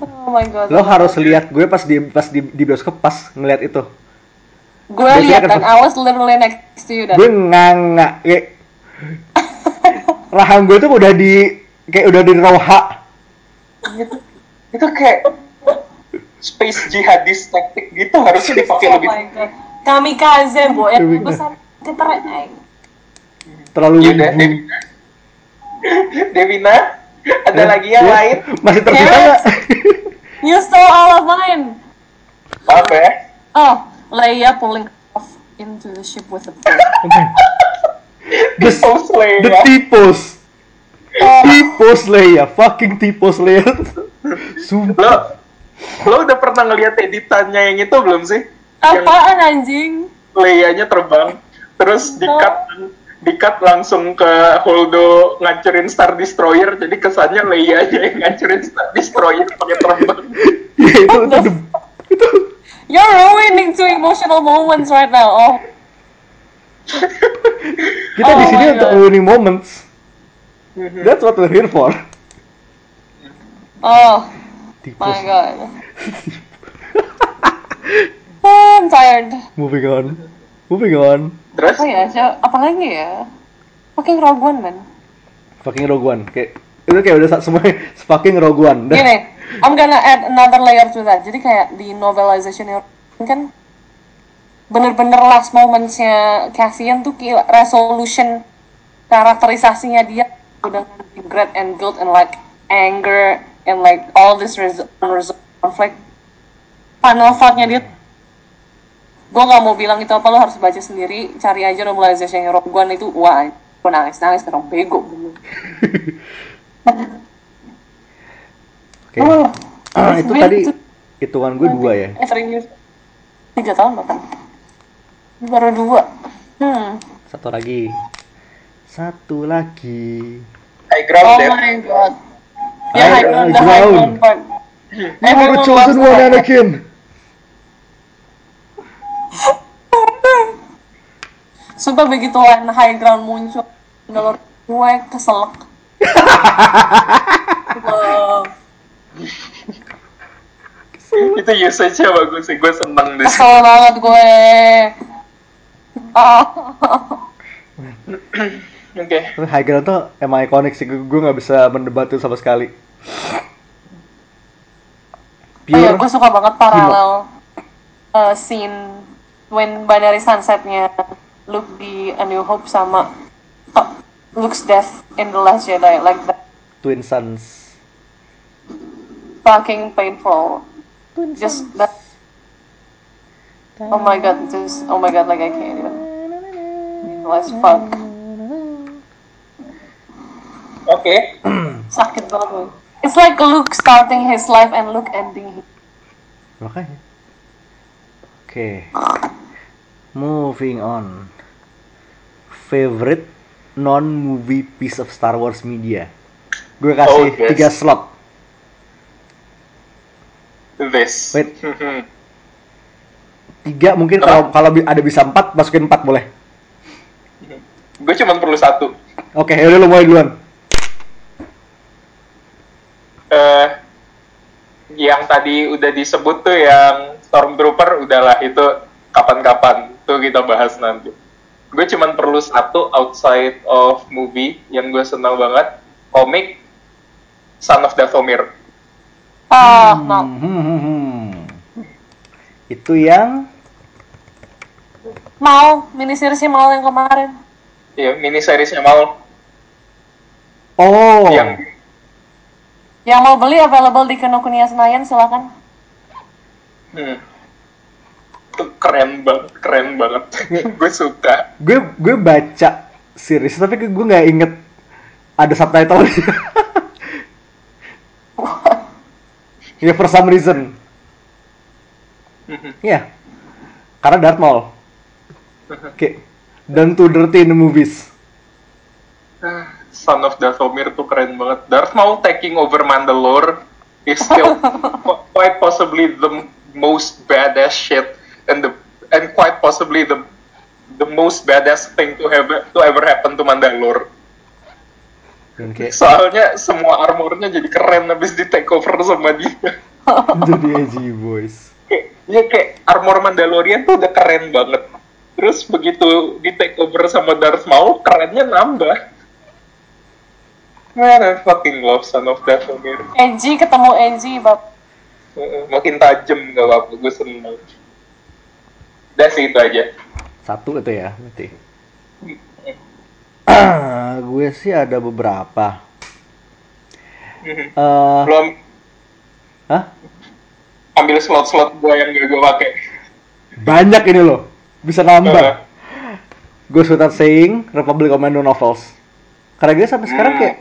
Oh my god. lo harus lihat gue pas di pas di, di bioskop pas ngeliat itu Gue lihat kan dan I was literally next to you dan. gue nganga kayak rahang gue tuh udah di kayak udah di roha itu itu kayak space jihadis taktik gitu harusnya dipakai Oh lebih my god. Kamikaze, Kamikaze. besar keterek. Terlalu ya. Devina Devina ada Ya, lagi yang ya. lain masih tersisa Yes. nggak You stole all of mine. maaf ya Oh, Leia pulling off into the ship with a boat. the, Tipos Leia. the tipos tipos Leia fucking tipos Leia sumpah lo lo udah pernah ngeliat editannya yang itu belum sih yang Apaan anjing? Leia-nya terbang terus dikat dikat langsung ke Holdo ngancurin Star Destroyer jadi kesannya Leia-nya yang ngancurin Star Destroyer pakai terbang ya itu itu, the- itu You're ruining two emotional moments right now. Oh, kita di Oh sini my untuk God. winning moments that's what we're here for oh tipos my god. Oh, I'm tired. moving on moving on Terus Oh ya, siapa- apalagi ya? Fucking Rogue One, man. fucking Rogue One kayak itu kayak udah semua fucking Rogue One Dah. Gini, I'm gonna add another layer to that. Jadi kayak di novelization kan bener-bener last momentsnya Cassian tuh gila resolution karakterisasinya dia dengan regret and guilt and like anger and like all this res- unresolved conflict final thoughtnya dia gue nggak mau bilang itu apa lo harus baca sendiri cari aja novelization Rogue One itu wah gue nangis nangis karena bego. Oke. Oh, Ah, itu tadi hitungan gue dua ya Eh, serius. Tiga tahun bahkan. Baru dua. Hmm. satu lagi satu lagi high ground Oh my god. High- Ya, high ground, high ground. ground part. you Everyone chosen one. Anakin Sumpah begitu line high ground muncul, dalam gue keselak. Itu usage-nya bagus sih, gue seneng deh. Kesel banget gue. Oke. tapi high ground tuh emang ikonik sih gue nggak bisa mendebat itu sama sekali Oh iya, pure gue suka banget paralel uh, scene when Binary Sunset-nya Luke di A New Hope sama uh, Luke's death in The Last Jedi like that. Twin sons fucking painful. Just that. Oh my god just oh my god like I can't even. Let's fuck. Oke. sakit banget it's like Luke starting his life and Luke ending his makanya. Oke moving on favorite non movie piece of Star Wars media gue kasih Oh, yes. tiga slot This. Wait. tiga mungkin kalau kalau ada bisa empat masukin empat boleh gue cuma perlu satu. oke yaudah lo mulai duluan eh yang tadi udah disebut tuh yang Stormtrooper udahlah itu kapan-kapan tuh kita bahas nanti. Gue cuman perlu satu outside of movie yang gue senang banget komik Son of Dathomir. ah no. Hmm, hmm, hmm, hmm. itu yang? Mau mini seriesnya mau yang kemarin. Ya, mini seriesnya mau oh. Yang yang mau beli available di Kinokuniya Senayan silakan. Hmm, itu keren banget, keren banget. gue suka. gue gue baca series tapi gue nggak inget ada subtitle ya for some reason. Ya karena Darth Maul. Oke. Dan to dirty in the movies. Son of Dathomir tuh keren banget. Darth Maul taking over Mandalore is still qu- quite possibly the most badass shit and the and quite possibly the the most badass thing to have to ever happen to Mandalore. dan kayak Soalnya semua armornya jadi keren habis di take over sama dia. itu dia G boys kayak, ya kayak armor Mandalorian tuh udah keren banget. Terus begitu di take over sama Darth Maul, kerennya nambah. Man, I fucking love Son of Dathomir. Edgy ketemu edgy bab Heeh, makin tajam gak apa-apa gue seneng udah sih itu aja. Satu itu ya berarti. Gue sih ada beberapa. Eh belum. Hah? Ambil slot-slot gue yang gak gue pakai. Banyak ini loh. Bisa nambah. Gue start saying Republic Commando novels. Karena gue sampai sekarang Hmm. kayak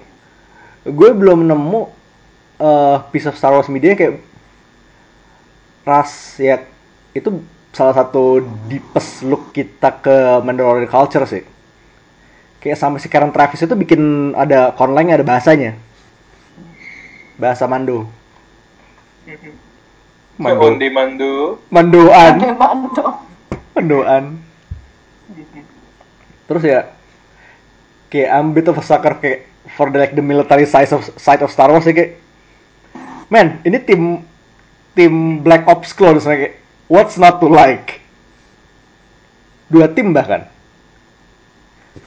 gue belum nemu eh piece of Star Wars media kayak ras ya itu salah satu deepest look kita ke Mandalorian culture sih. Kayak sampai sekarang Travis itu bikin ada konleng ada bahasanya. Bahasa Mando Mando Onde Mando Mandoan Mando Mandoan terus ya kayak I'm a bit of a sucker kayak for the like the military side of side of Star Wars ya kayak. Man ini tim tim Black Ops clones kayak what's not to like? Dua tim bahkan.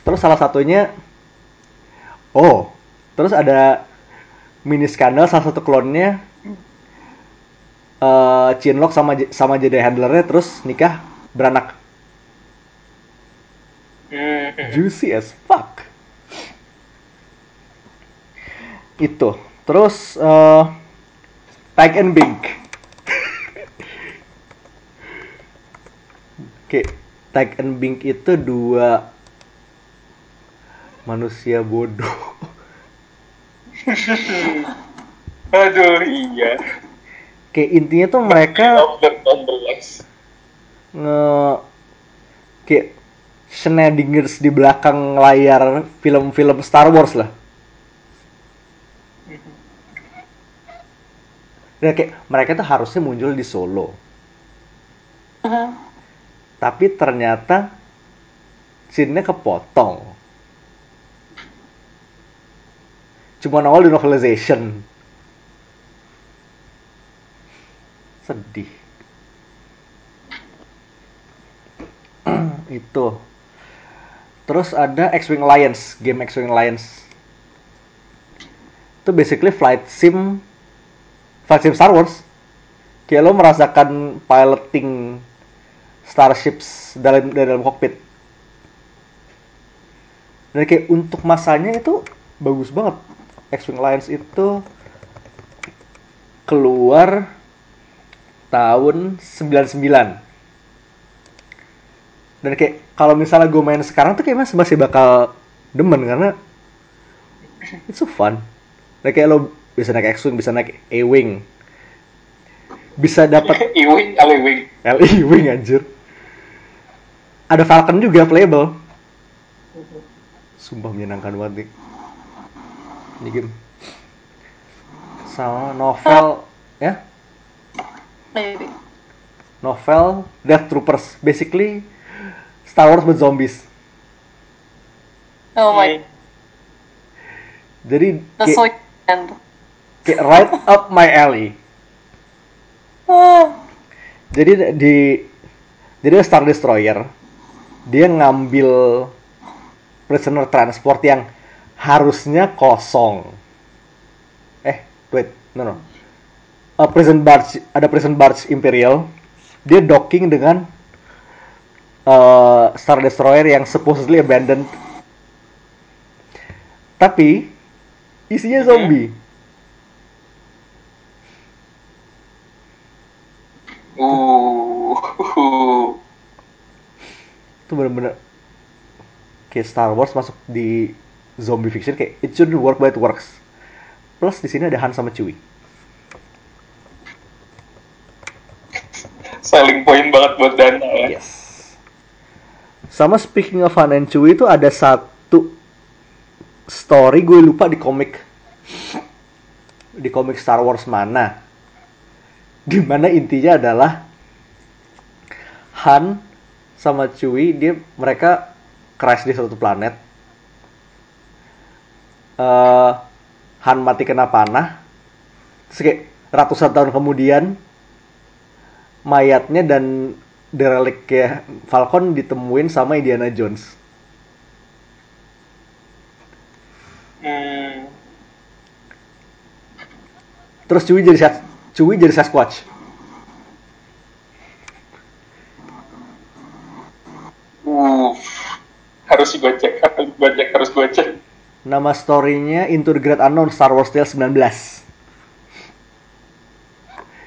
Terus salah satunya oh terus ada mini skandal salah satu klonnya eh Chinlock sama sama Jedi handlernya terus nikah beranak. Juicy as fuck. Itu. Terus eh Tag and Bink Oke, Tag and Bink itu dua manusia bodoh. Aduh iya. Kayak intinya tuh mereka nge kayak shenanigans di belakang layar film-film Star Wars lah. Dan kayak mereka tuh harusnya muncul di Solo. Mhm. Tapi ternyata scene-nya kepotong. Cuma awal di novelization. Sedih. Itu. Terus ada X-Wing Alliance, game X-Wing Alliance. Itu basically flight sim flight sim Star Wars. Kayak lo merasakan piloting starships dalam dalam cockpit. Dan kayak untuk masanya itu bagus banget. X-Wing Alliance itu keluar tahun 99. Dan kayak kalau misalnya gue main sekarang tuh kayak masih masih bakal demen karena it's so fun. Dan kayak lo bisa naik X-Wing, bisa naik A-Wing. Bisa dapat Ewing, Alewing. LE Wing anjir. Ada Falcon juga playable. Sumpah menyenangkan banget nih. Ini game. Sama novel ya, novel Death Troopers. Basically Star Wars with zombies. Oh my, Jadi that's so kayak, kayak right up my alley. Jadi di jadi Star Destroyer dia ngambil prisoner transport yang harusnya kosong. Eh, wait, no no. A prison barge, ada prison barge Imperial. Dia docking dengan uh, Star Destroyer yang supposedly abandoned. Tapi isinya zombie. Uh. itu bener-bener kayak Star Wars masuk di zombie fiction kayak it shouldn't work but it works. Plus di sini ada Han sama Chewie. Selling point banget buat Dana ya. Yes. Sama speaking of Han and Chewie itu ada satu story gue lupa di komik di komik Star Wars mana. Di mana intinya adalah Han sama Chewie dia mereka crash di suatu planet. Eh, Han mati kena panah. Terus kayak ratusan tahun kemudian mayatnya dan derelict ya Falcon ditemuin sama Indiana Jones. Hmm. Terus Chewie jadi Chewie jadi Sasquatch. Uh. Harus gue cek, harus gue cek, harus gue cek. Nama story-nya Into the Great Unknown Star Wars Tales 19.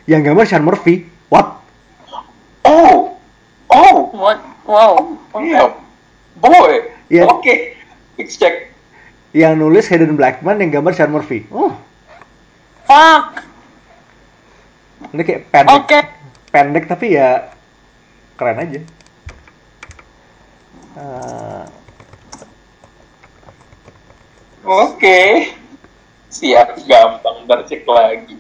Yang gambar Sean Murphy. What? Oh, oh, what? Wow. iya, boy. Iya. Oke, let's check. Yang nulis Hayden Blackman yang gambar Sean Murphy. Oh, Fuck. Ini kayak pendek. Oke. Pendek tapi ya keren aja. Eh, Oke, siap, gampang, ntar cek lagi.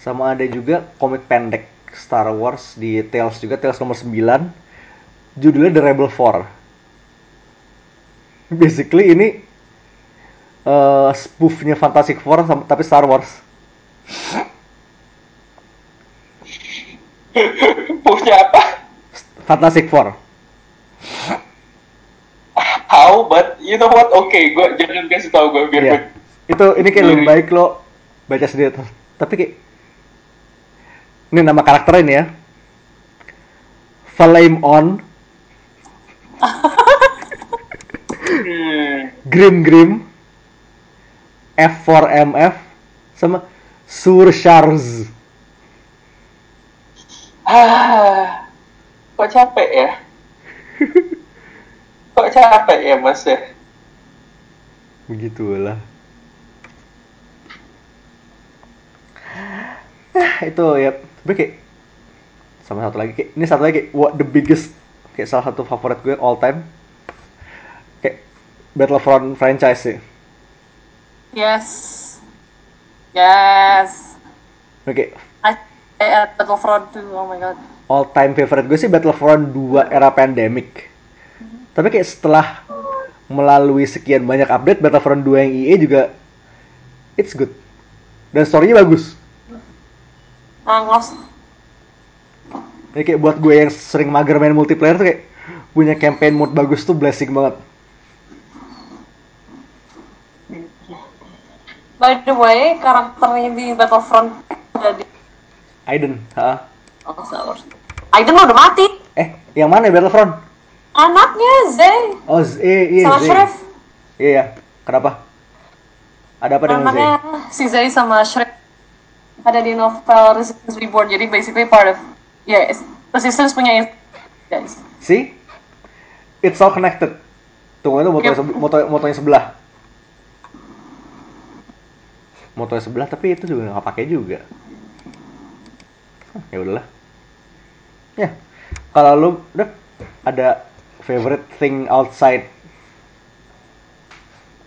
sama ada juga komik pendek Star Wars di Tales juga Tales nomor 9 judulnya The Rebel 4 basically ini eh spoofnya Fantastic Four tapi Star Wars Punya apa? Fantastic Four How? But you know what? Oke, okay, gue jangan kasih tau gue biar Iya. gue Itu ini kayak lebih baik lo baca sendiri tuh. Tapi kayak ini nama karakternya ini ya. Flame on, Hmm. Grim Grim, F4MF, sama Surcharge. Ah, kok capek ya? kok capek ya mas ya? Begitulah. Ah, itu ya, tapi kayak sama satu lagi kayak ini satu lagi kayak what the biggest kayak salah satu favorit gue all time kayak Battlefront franchise sih. Yes. Yes. Oke, I at Battlefront 2, oh my god. all time favorite gue sih Battlefront 2 era pandemic. Tapi kayak setelah melalui sekian banyak update Battlefront 2 yang EA juga it's good. Dan story-nya bagus. Nangos. Ini kayak buat gue yang sering mager main multiplayer tuh kayak punya campaign mode bagus tuh blessing banget. By the way, karakternya di Battlefront udah di Aiden, ha? Oh, Star Wars. Aiden udah mati. Eh, yang mana ya Battlefront? Anaknya Zay Oh, Z- iya, iya, sama Zay. Sheriff. Iya, iya. Kenapa? Ada apa dengan Zay? Anaknya si Zay sama Sheriff ada di novel Resistance Reborn. Jadi basically part of yeah, it's- Resistance punya guys. See? It's all connected. Tunggu itu moto, Yep. sebe- moto, motonya sebelah. Motonya sebelah tapi itu juga nggak pakai juga. Ya udahlah. Ya, kalau lu udah ada favorite thing outside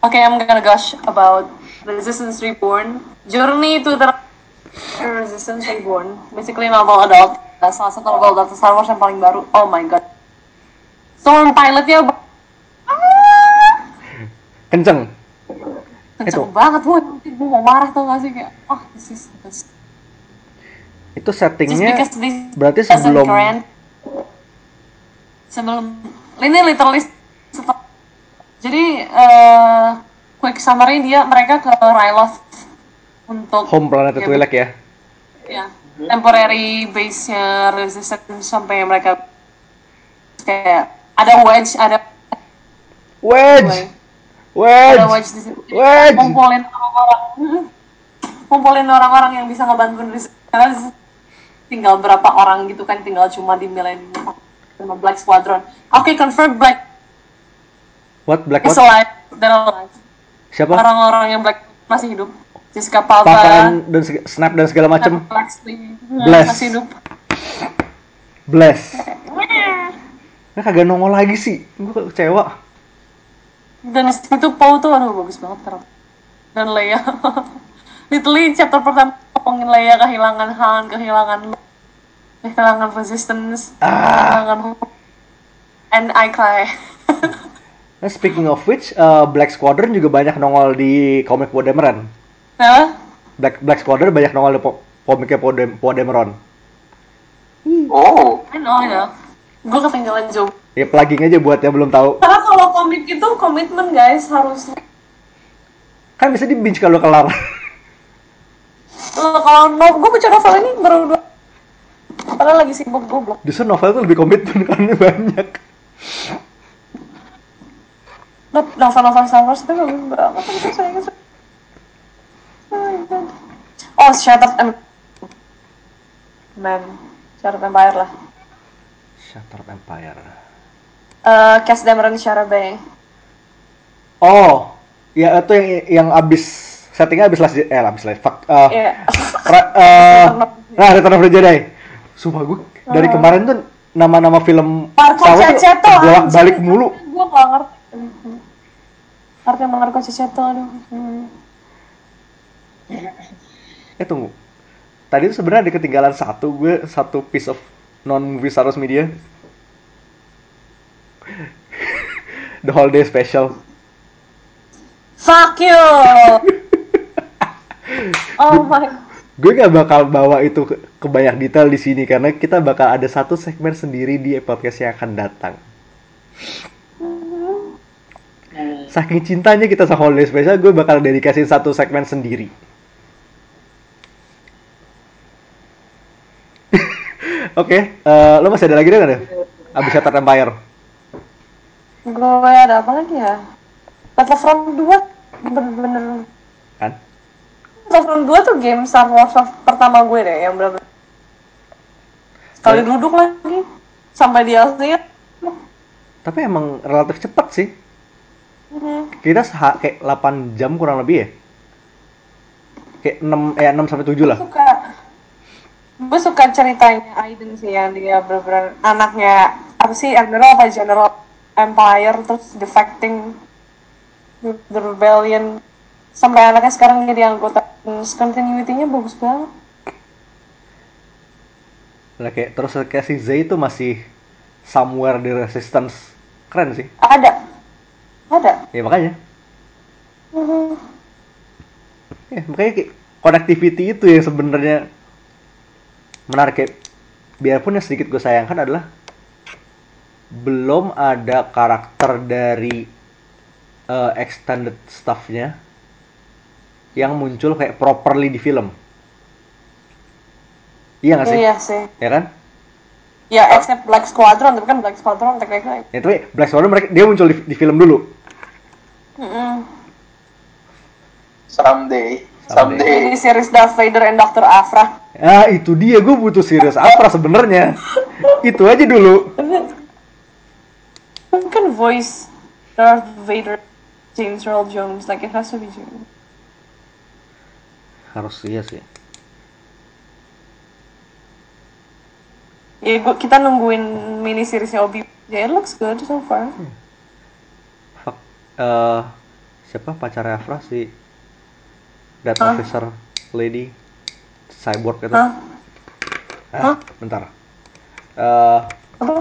Okay, I'm gonna gush about Resistance Reborn. Journey to the Resistance Reborn. Basically novel adult. Uh, salah satu novel adult Star Wars yang paling baru. Oh my god. Storm pilotnya ba- kenceng. kenceng Itu. banget. Gue mau marah tau gak sih kayak, oh this is. Itu settingnya berarti sebelum grand. Sebelum ini literally setelah jadi eh quick summary dia mereka ke Ryloth untuk home planet ya, Twi'lek ya. ya, temporary base-nya resistance sampai mereka kayak ada wedge ada Wedge, ada wedge, wedge di Wedge. ngumpulin orang-orang ngumpulin orang-orang yang bisa ngebantu resistance tinggal berapa orang gitu kan tinggal cuma di Millennium sama Black Squadron oke confirm Black What black is what? alive they're alive Siapa? orang-orang yang Black masih hidup Jessica Pavan Palva dan snap dan segala. Black Sling Bless. masih hidup Bless. Nah, kagak nongol lagi sih. Gue kecewa. dan itu Poe tuh aduh bagus banget terus dan Leia literally chapter pertama ngomongin Leia kehilangan Han kehilangan Luke, kehilangan resistance kehilangan hope and I cry Nah, speaking of which, uh, Black Squadron juga banyak nongol di komik Podemeron. nah Black Black Squadron banyak nongol di po- komiknya Podem Podemeron. Oh, I know ya gue ketinggalan jauh Ya plugging aja buat yang belum tahu. karena kalau komik itu komitmen guys harus Kan bisa di binge kalau kelar. Eh, kalau no, gue baca novel ini baru dua padahal lagi sibuk goblok Justru novel tuh lebih komitmen karena banyak. No- novel-novel Star Wars itu bagus berapa kan itu saya ingat Oh God. oh Shattered Em- man Shattered Empire lah Shattered Empire. Eh, Cass Dameron Shara Bay Oh, ya itu yang yang abis settingnya abis last eh abis last fuck. Uh, Iya. ra- uh, nah Return of the Jedi. Sumpah gue dari kemarin tuh nama-nama film Marco Ceceto bolak balik mulu. gue gak ngerti arti Marco Ceceto aduh Hmm. Eh tunggu. Tadi tuh sebenarnya ada ketinggalan satu gue satu piece of non movie Star Wars media. The Holiday Special. fuck you oh my Gue gak bakal bawa itu ke, ke banyak detail di sini karena kita bakal ada satu segmen sendiri di podcast yang akan datang. Saking cintanya kita sama holiday special, gue bakal dedikasiin satu segmen sendiri. Oke, eh, lo masih ada lagi deh nggak deh? Abis Shattered Empire. Gue ada apa lagi ya? Battlefront 2 bener-bener Kan? Battlefront 2 tuh game Star Wars pertama gue deh yang bener-bener sekali Dan- duduk lagi sampai di Asia Tapi emang relatif cepet sih. Mhm. Kita kayak 8 jam kurang lebih ya. Kayak 6 eh 6 sampai 7 lah. suka gue suka ceritanya Aiden sih yang dia bener-bener anaknya apa sih Admiral apa General Empire terus defecting the rebellion sampai anaknya sekarang jadi anggota continuity-nya bagus banget Nah, kayak terus kayak si Z itu masih somewhere di resistance. Keren sih. ada ada Ya makanya. Mhm. Ya, makanya kayak connectivity itu yang sebenarnya menarik kayak biarpun yang sedikit gue sayangkan adalah belum ada karakter dari eh, extended stuff-nya yang muncul kayak properly di film. Iya nggak sih? iya sih Ya kan? ya except Black Squadron tapi kan Black Squadron tekniknya Ya tapi Black Squadron mereka dia muncul di, di film dulu. Mhm. Someday. Someday. Ini series Darth Vader and Dr. Afra Ah itu dia gue butuh serius apa sebenarnya. itu aja dulu. kan voice Darth Vader James Earl Jones like it has to be James Harus iya sih. ya gua, kita nungguin mini seriesnya Obi ya it looks good so far Fuck. eh siapa pacarnya Afra si Death Hah? Officer Lady Cyborg itu? Hah? Hah? Hah? Bentar. Eh apa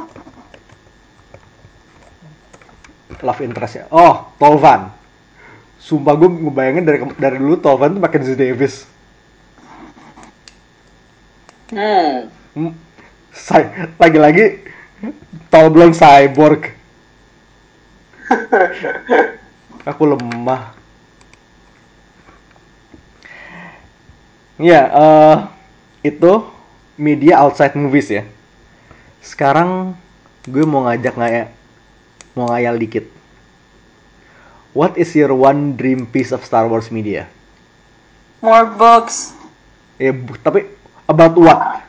love interestnya. Oh, Tolvan. Sumpah gue ngebayangin dari dari dulu Tolvan tuh Mackenzie Davis. Hmm. Hmm, Cy- Lagi-lagi tol blonde cyborg. Aku lemah. Ya, eh itu media outside movies ya. Sekarang gue mau ngajak ngaya, mau ngayal dikit. What is your one dream piece of Star Wars media? more books Eh, bu- tapi about what?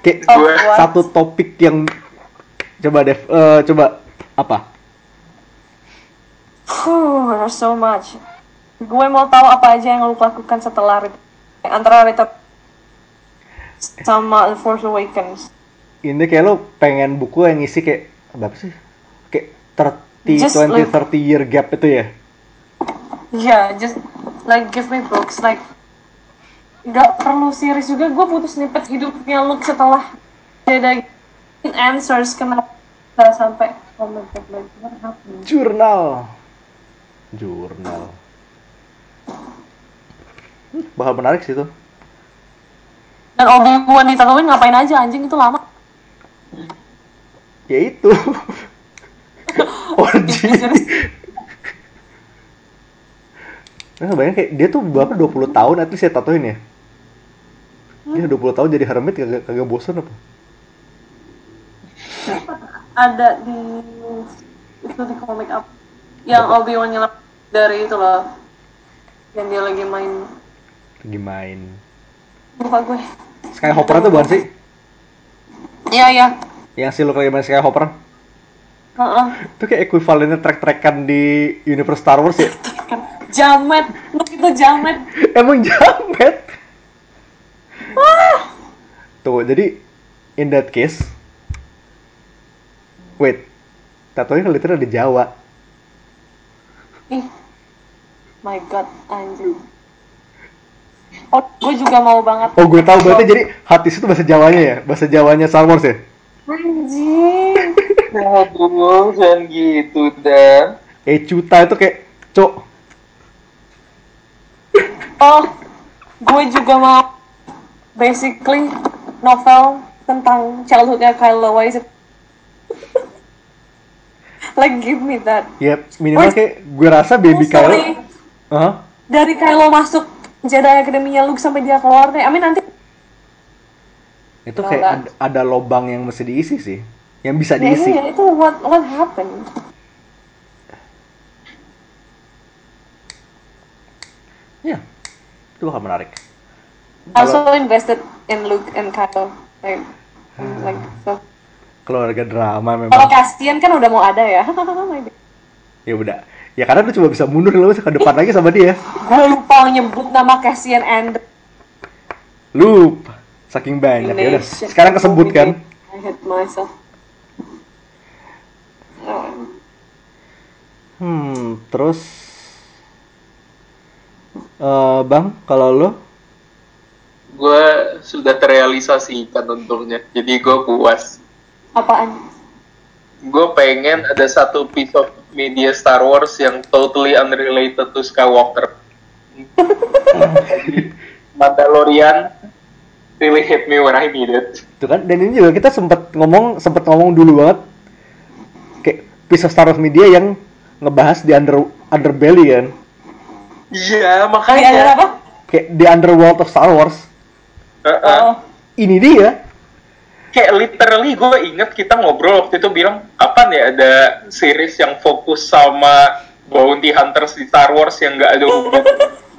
Kayak Oh, Gue- what? satu topik yang coba Dev, eh, coba apa? Fuh, there's so much gue mau tahu apa aja yang lu lakukan setelah antara Return sama The Force Awakens Ini kayak lo pengen buku yang ngisi kayak berapa sih? Kayak 30, Just 20, like- 30 year gap itu ya? Yeah, just like give me books like nggak perlu series juga gue butuh snippet hidupnya Luke setelah Jedi answers kenapa sampai oh my god like what happened Jurnal. Jurnal. Hmm, bakal menarik sih itu. dan Obi Wan di Tatooine ngapain aja anjing itu lama Ya itu. Serius. Nah, bayangin kayak dia tuh berapa 20 tahun at least ya tatoin ya. Dia 20 tahun jadi hermit kagak kagak bosan apa? ada di itu di komik up yang Obi Wan nyelam dari itu loh yang dia lagi main Lagi main. lupa gue Skyhopper itu bukan sih? iya iya Yang si Luke lagi main Skyhopper? Heeh. Itu kayak ekuivalennya trek-trekan di universe Star Wars ya? kan jamet Luke itu jamet Emang jamet? Tuh, jadi in that case Wait, tatonya kan literal di Jawa ih my god anjing oh gue juga mau banget Oh gue tahu berarti jadi Hatis itu bahasa Jawanya ya? Bahasa Jawanya Star Wars ya? anjing Aduh, jangan gitu, Dan. Eh Cuta itu kayak Cok oh gue juga mau basically novel tentang childhoodnya Kyle Wise like give me that. Ya minimal kayak gue rasa baby Oh, sorry. Kylo. Hah? Dari Kylo masuk Jedi Academy-nya Luke sampai dia keluar deh. I mean nanti Itu kayak ada, ada lobang yang mesti diisi sih. Yang bisa ya, diisi. iya, itu what what happened? Iya. Itu bakal menarik. I also invested in Luke and Kylo. Like, like so. Keluarga drama memang. Kalau Castian kan udah mau ada ya. Ya udah. Ya karena lu cuma bisa mundur lu ke depan lagi sama dia. Gue lupa nyebut nama Cassian and Loop. Saking banyak ya udah. Sekarang kesebut kan. I hate myself. Hmm, terus eh Bang, kalau lo gue sudah terrealisasikan untungnya jadi gue puas. Apaan? gue pengen ada satu piece of media Star Wars yang totally unrelated to Skywalker. Mandalorian really hit me when I need it. Itu kan dan ini juga kita sempat ngomong sempat ngomong dulu banget. Kayak piece of Star Wars media yang ngebahas di under underbelly kan iya ada makanya apa? kayak di underworld of Star Wars Heeh. Oh, ini dia kayak literally gue inget kita ngobrol waktu itu bilang kapan ya ada series yang fokus sama bounty hunters di Star Wars yang nggak ada hubungan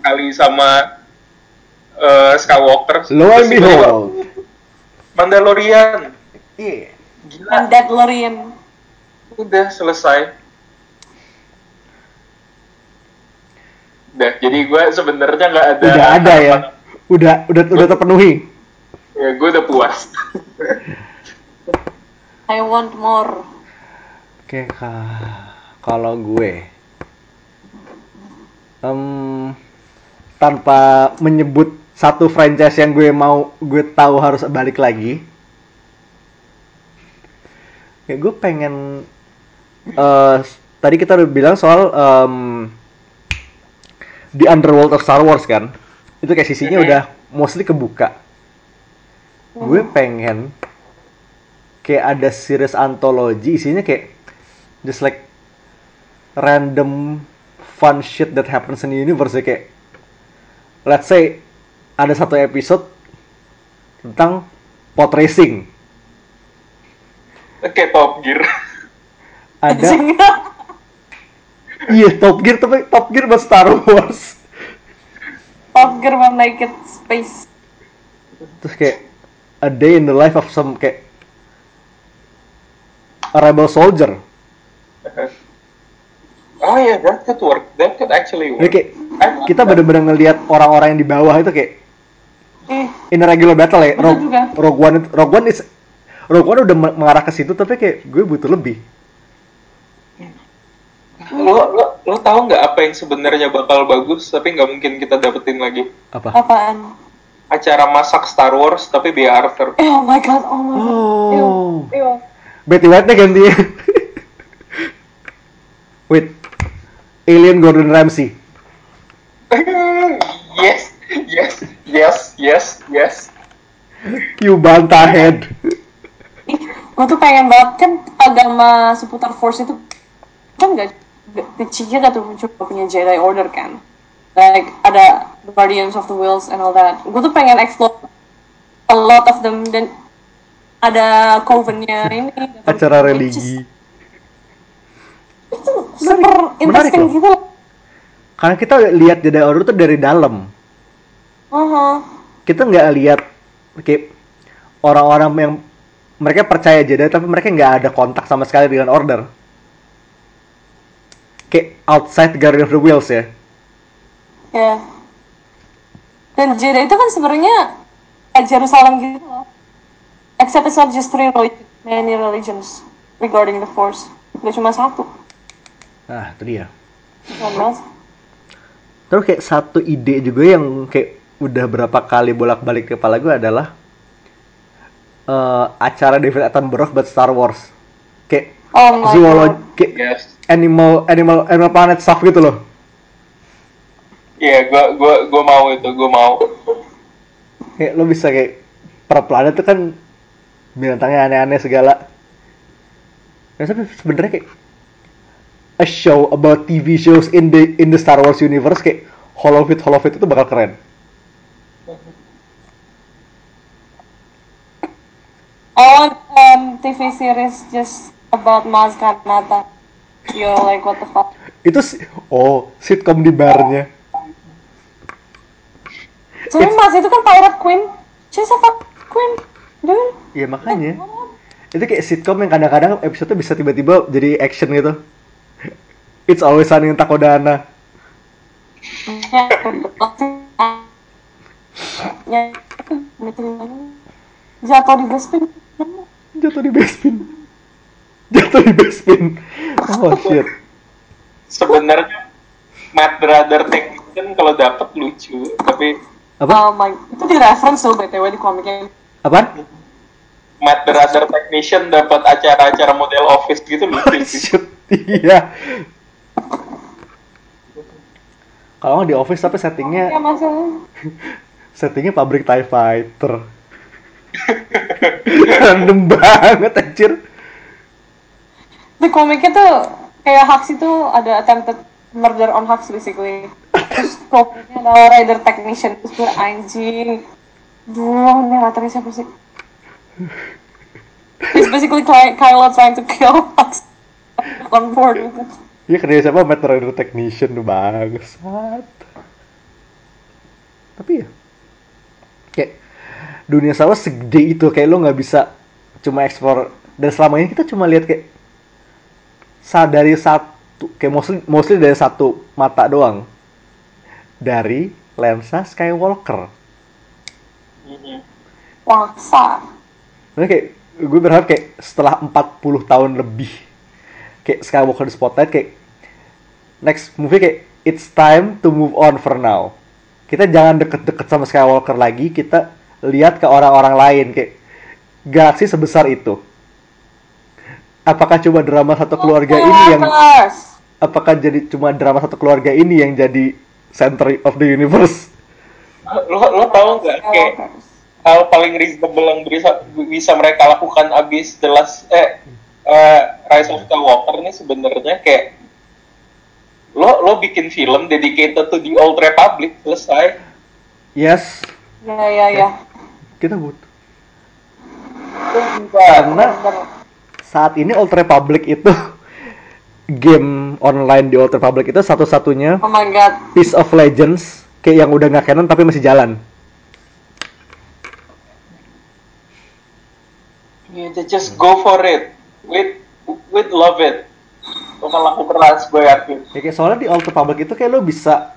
kali sama eh, Skywalker. lo and behold Mandalorian. iya Gila, and Mandalorian. udah selesai. Udah, jadi gue sebenarnya nggak ada. udah ada ya udah udah udah terpenuhi Ya, gue udah puas. I want more. Oke, ka- kalau gue em, tanpa menyebut satu franchise yang gue mau gue tahu harus balik lagi, ya gue pengen eh, tadi kita udah bilang soal em, di underworld of Star Wars kan, itu kayak sisinya udah mostly kebuka. Gue pengen kayak ada series antologi isinya kayak just like random fun shit that happens in the universe. Ya, kayak let's say ada satu episode tentang pod racing. Oke, Top Gear. ada iya Top Gear tapi Top Gear buat Star Wars Top Gear make it space. terus kayak a day in the life of some kayak a rebel soldier Oh ya, that could work. That could actually Jadi work. kayak like kita that. bener-bener ngelihat orang-orang yang di bawah itu kayak Eh, in a regular battle ya Rogue. Rogue One Rogue One is Rogue One udah me- mengarah ke situ tapi kayak gue butuh lebih lo lo lo tahu nggak apa yang sebenarnya bakal bagus tapi nggak mungkin kita dapetin lagi? Apa? Apaan? acara masak Star Wars tapi Bea Arthur. Oh my god, oh my god. oh. Ew, ew. Betty White nya ganti. Wait. Alien Gordon Ramsay. Yes yes yes yes yes. You bantah head. Gue tuh pengen banget kan agama seputar Force itu kan gak, gak tuh cuma punya Jedi Order kan. Like ada the Guardians of the Wills and all that. Gue tuh pengen explore a lot of them dan ada coven-nya ini. acara religi Itu super interesting loh. gitu karena kita lihat Jedi Order tuh dari dalam Uh-huh. kita nggak lihat kayak orang-orang yang mereka percaya Jedi tapi mereka nggak ada kontak sama sekali dengan Order kayak outside Guardian of the Wheels ya Ya. Dan Jedi itu kan sebenarnya kayak Jerusalem gitu loh. Except it's not just three religions, many religions regarding the Force. Gak cuma satu. nah itu dia terus kayak satu ide juga yang kayak udah berapa kali bolak-balik ke kepala gue adalah eh, acara David Attenborough buat Star Wars kayak Oh god. kayak yes animal animal animal planet stuff gitu loh iya gua gua gua mau itu gua mau kayak lo bisa kayak per planet tuh kan binatangnya aneh-aneh segala ya tapi sebenarnya kayak a show about TV shows in the in the Star Wars universe kayak Holofit Holofit itu bakal keren. I want um, TV series just about Maz Kanata. Yo, like what the fuck? Itu si- oh sitcom di barnya. Soalnya Maz itu kan pirate queen. She's a fuck queen, dude. Iya makanya. Itu kayak sitcom yang kadang-kadang episode bisa tiba-tiba jadi action gitu. It's always sunny in Takodana. Ya, jatuh di dustbin. Jatuh di basement. Jatuh di basement. Oh shit. Sebenarnya Matt Brother Technician kalau dapet lucu, tapi Apa? Oh my, itu di reference tuh btw di komiknya. Apaan? Matt Brother Technician dapat acara-acara model office gitu lucu sih. Shit, iya. Kalau nggak di office tapi settingnya Ya masalah. settingnya pabrik TIE Fighter. Random banget anjir. Di komiknya tuh kayak Hux itu ada attempted murder on Hux basically. Terus komiknya ada rider technician terus gue anjing. Duh, naratornya siapa sih? He's basically Ky- Kylo trying to kill Hux on board with it. Iya kerja siapa Matt Rider Technician tuh bangsat. Tapi ya kayak dunia Star Wars segede itu kayak lo nggak bisa cuma eksplor dan selama ini kita cuma lihat kayak dari satu kayak mostly mostly dari satu mata doang dari lensa Skywalker. Waksa. Makanya kayak gue berharap kayak setelah 40 tahun lebih kayak Skywalker di spotlight kayak next movie kayak it's time to move on for now. Kita jangan deket-deket sama Skywalker lagi, kita lihat ke orang-orang lain kayak galaksi sebesar itu. Apakah cuma drama satu keluarga ini yang apakah jadi cuma drama satu keluarga ini yang jadi center of the universe? Lo lo tau nggak? Kayak hal paling reasonable yang bisa bisa mereka lakukan abis The Last eh eh, Rise of Skywalker ini sebenarnya kayak lo lo bikin film dedicated to the Old Republic selesai. Yes, Ya ya ya. kita butuh. Karena saat ini Old Republic itu game online di Old Republic itu satu-satunya Oh my god. piece of legends kayak yang udah nggak canon tapi masih jalan. Yeah, ju- just go for it with with love it bakal laku keras gue yakin Ya, kayak soalnya di Old Republic itu kayak lo bisa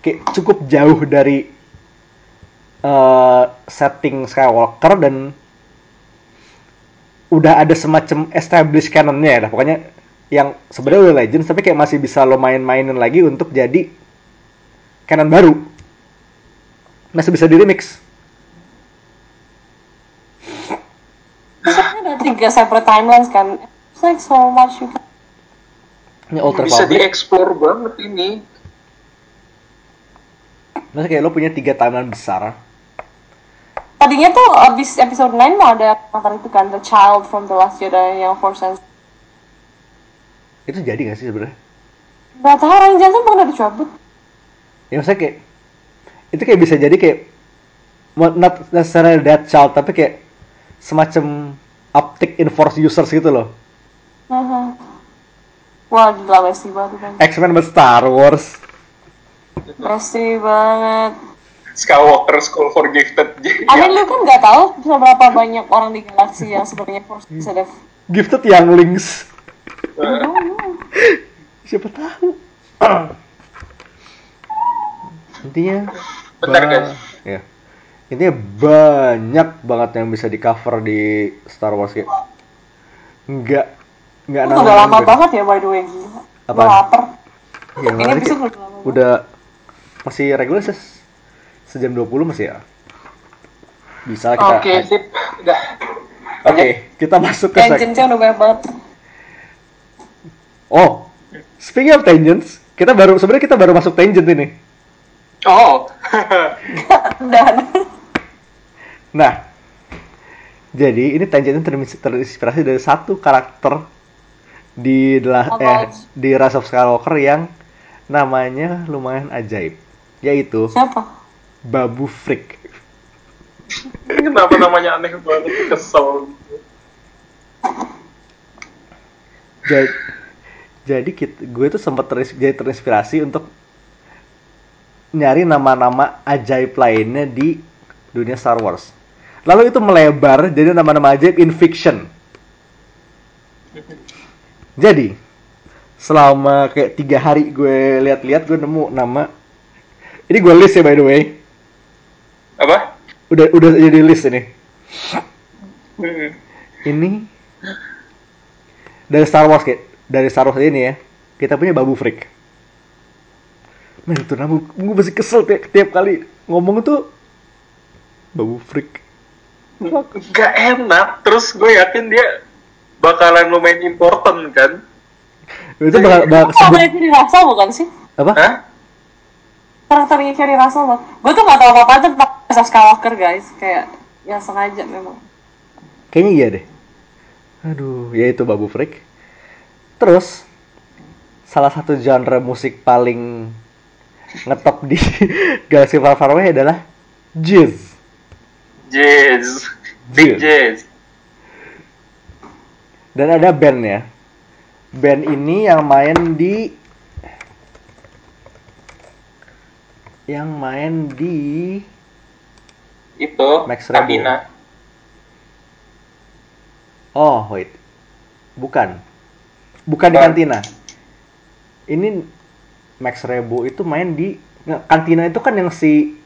kayak cukup jauh dari eh, setting Skywalker dan udah ada semacam established canonnya ya. Pokoknya yang sebenarnya udah legends tapi kayak masih bisa lo main-mainin lagi untuk jadi canon baru. Masih bisa di remix. Ada tiga separate timelines kan. It's like so much you can... ini Old bisa dieksplor banget ini. Maksudnya kayak lo punya tiga timeline besar Tadinya tuh abis episode 9 mau ada karakter itu kan, The Child from The Last Jedi yang Force Sense. itu jadi gak sih sebenarnya Gak tau, Ryan Johnson bukan udah dicabut. ya maksudnya kayak itu kayak bisa jadi kayak not necessarily that child tapi kayak semacam uptick in force users gitu loh. Wah gila Messi banget kan. X-Men Star Wars Messi banget. Skywalker School for Gifted I mean lu kan gak tahu seberapa banyak orang di galaksi yang sebenarnya Force sensitive. gifted younglings siapa tahu intinya Bentar, guys. ya intinya banyak banget yang bisa di cover di Star Wars kayak nggak nggak Itu udah lama juga. banget ya by the way? Gue lapar. Ya, Ini kayak udah lama. udah masih reguler ses sejam 20 masih ya? Bisa kita oke sip. Udah. Oke, kita masuk ke Tangentnya udah banyak banget. Oh, speaking of tangents, kita baru sebenarnya kita baru masuk tangent ini. oh. Dan. Nah, jadi ini tangentnya ter- terinspirasi dari satu karakter di The La- eh, di Rise of Skywalker yang namanya lumayan ajaib, yaitu Siapa? Babu Frick. Kenapa namanya aneh banget? Kesel. jadi jadi kit- gue tuh sempat jadi terinspirasi untuk nyari nama-nama ajaib lainnya di dunia Star Wars. Lalu itu melebar jadi nama-nama ajaib in fiction. Jadi selama kayak tiga hari gue lihat-lihat gue nemu nama ini gue list ya by the way Apa? udah udah jadi list ini Hmm. ini dari Star Wars kayak dari Star Wars ini ya kita punya Babu Frick nah itu nama gue masih kesel tiap, tiap kali ngomong tuh Babu Frick Gak enak. Terus gue yakin dia bakalan lumayan important kan? itu bakal, bakal sebut Russell bukan sih? apa Hah? Karakternya Kerry Russell loh. Gue tuh gak tau apa-apa tentang Rise of Skywalker guys. Kayak ya sengaja memang. kayaknya iya deh aduh ya itu Babu Frick terus salah satu genre musik paling ngetop di Galaxy Far Far Away adalah jazz Jazz. Big Jazz. dan ada band ya band ini yang main di yang main di Itu. Max Rebo. Oh wait bukan bukan di kantina ini Max Rebo itu main di kantina itu kan yang si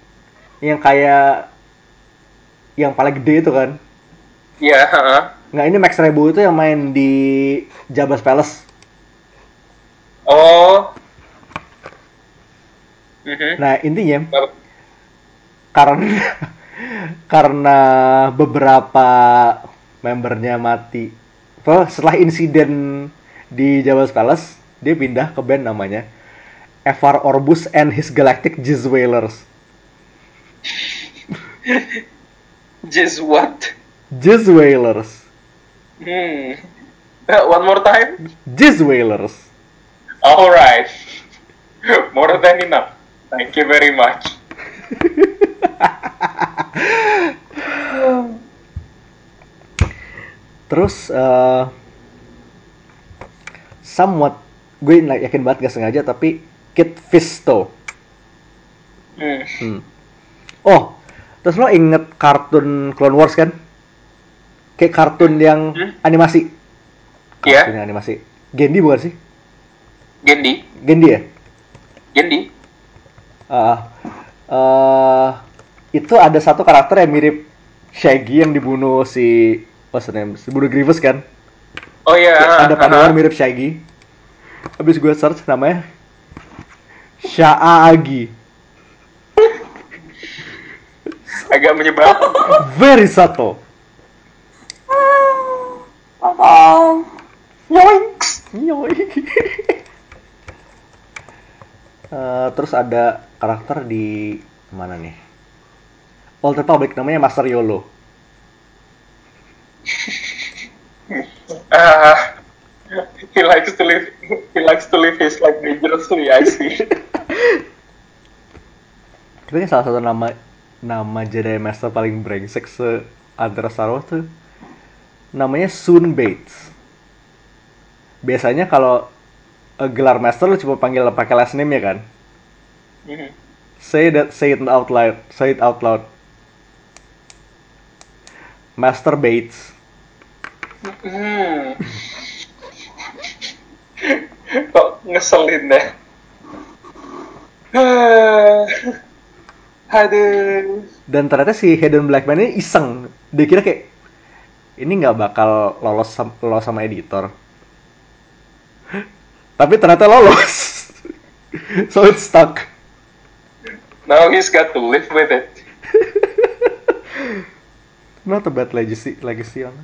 yang kayak yang paling gede itu kan Iya, heeh. nggak ini Max Rebo itu yang main di Jabba's Palace Oh. Mhm. nah intinya karena karena beberapa membernya mati oh, setelah insiden di Jabba's Palace dia pindah ke band namanya Evar Orbus and his Galactic Jizz Wailers Jazz what? Jizz Wailers Hmm. Uh, one more time. Jizz Alright. More than enough. Thank you very much. terus eh somewhat gue nggak yakin banget gak sengaja tapi Kit Fisto Hmm. Hmm. Oh, terus lo inget kartun Clone Wars kan? Kayak kartun yang Hmm? animasi. Iya. Kartun yang animasi. Gendi bukan sih? Gendi. Gendi ya? Gendi. Ah, eh, itu ada satu karakter yang mirip Shaggy yang dibunuh si what's the name? Si bunuh Grievous kan? Oh iya. ada ah, paduan ah. mirip Shaggy. Habis gue search namanya Sha'agi. Agak menyebalkan. Very subtle. Atau Yoinks. Eh, terus ada karakter di mana nih? Old Republic namanya Master Yolo. Ah, he likes to live. He likes to live his life dangerously. I see. Tapi kan salah satu nama nama Jedi Master paling brengsek se antara Star Wars tuh namanya Soon Bates. Biasanya kalau eh, gelar Master lu cuma panggil pakai last name ya kan? Mhm. Say that, say it out loud, say it out loud. Master Bates. Hmm. Kok ngeselin deh. Ah. Aduh. Dan ternyata si Hayden Blackman ini iseng. Dia kira kayak ini nggak bakal lolos sam- lolos sama editor. Tapi ternyata lolos. so it's stuck. Now he's got to live with it. Not a bad legacy, legacy on.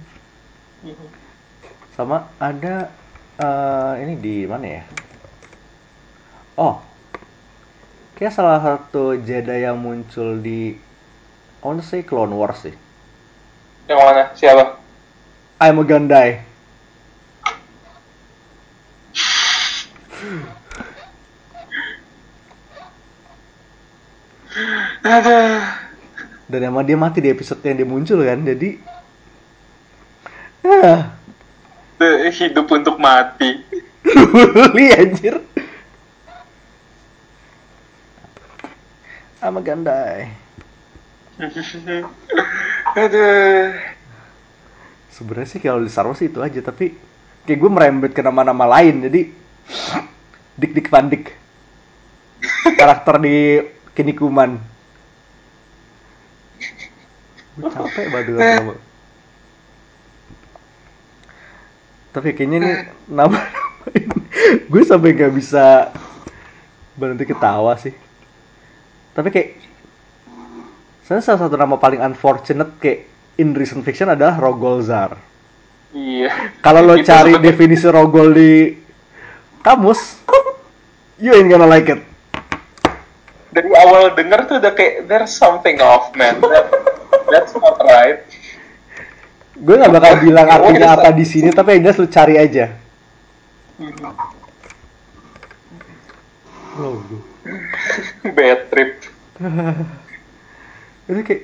Sama ada eh, ini di mana ya? Oh, kayak salah satu Jedi yang muncul di I want to say Clone Wars sih. Yang mana? Siapa? I'm a Gandai. ada Dan emang dia mati di episode yang dia muncul kan, jadi ah. Eh, hidup untuk mati. Luli anjir. Sama Gandai. Ada. Sebenarnya sih kalau di Star Wars itu aja, tapi kayak gue merembet ke nama-nama lain, jadi Dik Dik Van Dik. Karakter di Kinikuman. Gue capek banget dengan nama. Tapi kayaknya nih nama gue sampai nggak bisa berhenti ketawa sih. Tapi kayak saya salah satu nama paling unfortunate kayak in recent fiction adalah Rogolzar. Iya. Kalau lo cari definisi Rogol di kamus, you ain't gonna like it. dari awal denger tuh udah kayak there's something off man. That, that's not right. Gue nggak bakal bilang artinya Oh, apa di sini, tapi yang jelas lu cari aja. Logo. Bad trip. Itu kayak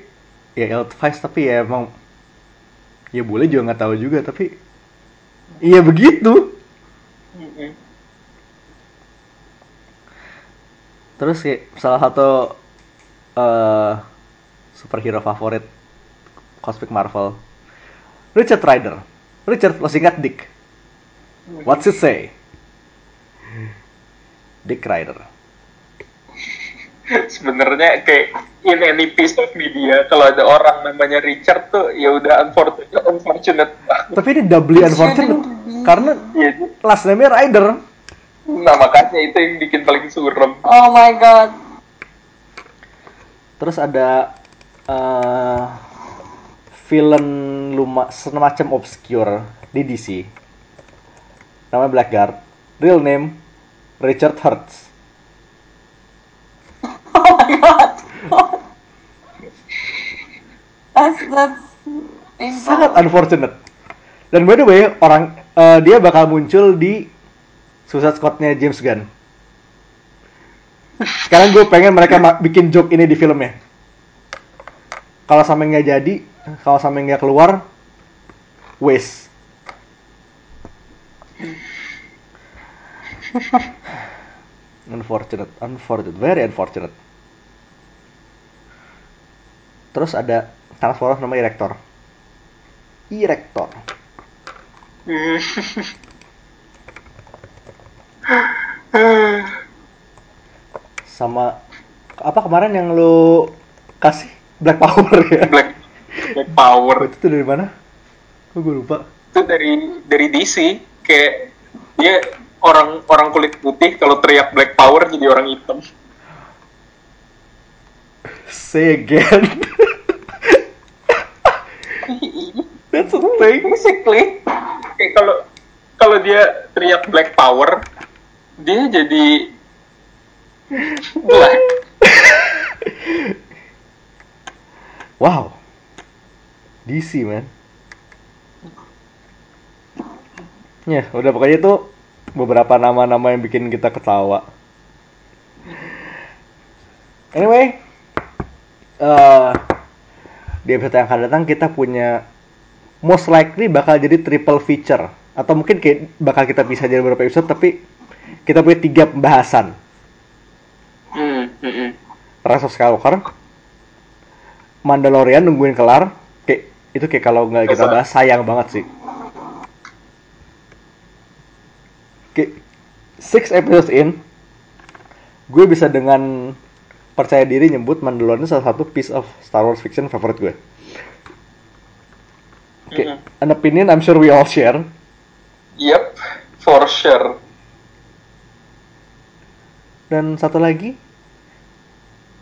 ya advice tapi ya emang ya boleh juga nggak tahu juga tapi iya begitu. Terus kayak salah satu eh superhero favorit Cosmic Marvel, Richard Rider. Richard lo singkat Dick. What's it say? Dick Rider. Sebenarnya kayak in any piece of media kalau ada orang namanya Richard tuh ya udah unfortunate, unfortunate. Tapi ini doubly unfortunate karena Iya. last name-nya Rider. Nah makanya itu yang bikin paling surem. Oh my god. Terus ada eh villain luma semacam obscure di DC. Namanya Blackguard. Real name Richard Hertz. Oh my god. that's that's. Sangat unfortunate. Dan by the way, orang eh, dia bakal muncul di Suicide Squad-nya James Gunn. Sekarang gue pengen mereka bikin joke ini di filmnya. Kalau sampai nggak jadi, kalau sampai nggak keluar, waste. unfortunate, unfortunate, very unfortunate. Terus ada Transformers namanya Erector. Erector. Sama apa kemarin yang lu kasih Black Power ya? Black, Black Power Oh, itu tuh dari mana? Kok gue lupa. itu dari dari DC kayak dia orang orang kulit putih kalau teriak Black Power jadi orang hitam. Say again. That's a thing. Basically kayak kalau kalau dia teriak Black Power dia jadi black. Wow. DC man. Ya, udah pokoknya itu beberapa nama-nama yang bikin kita ketawa. Anyway, eh di episode yang akan datang kita punya most likely bakal jadi triple feature atau mungkin kayak bakal kita bisa jadi beberapa episode tapi kita punya tiga pembahasan. Hmm, hmm, hmm. Rise of Skywalker, Mandalorian nungguin kelar, kayak itu kayak kalau nggak kita bahas sayang banget sih. Kayak six episodes in, gue bisa dengan percaya diri nyebut Mandalorian salah satu piece of Star Wars fiction favorit gue. Oke, Mhm. an opinion I'm sure we all share. Yep, for sure. Dan satu lagi,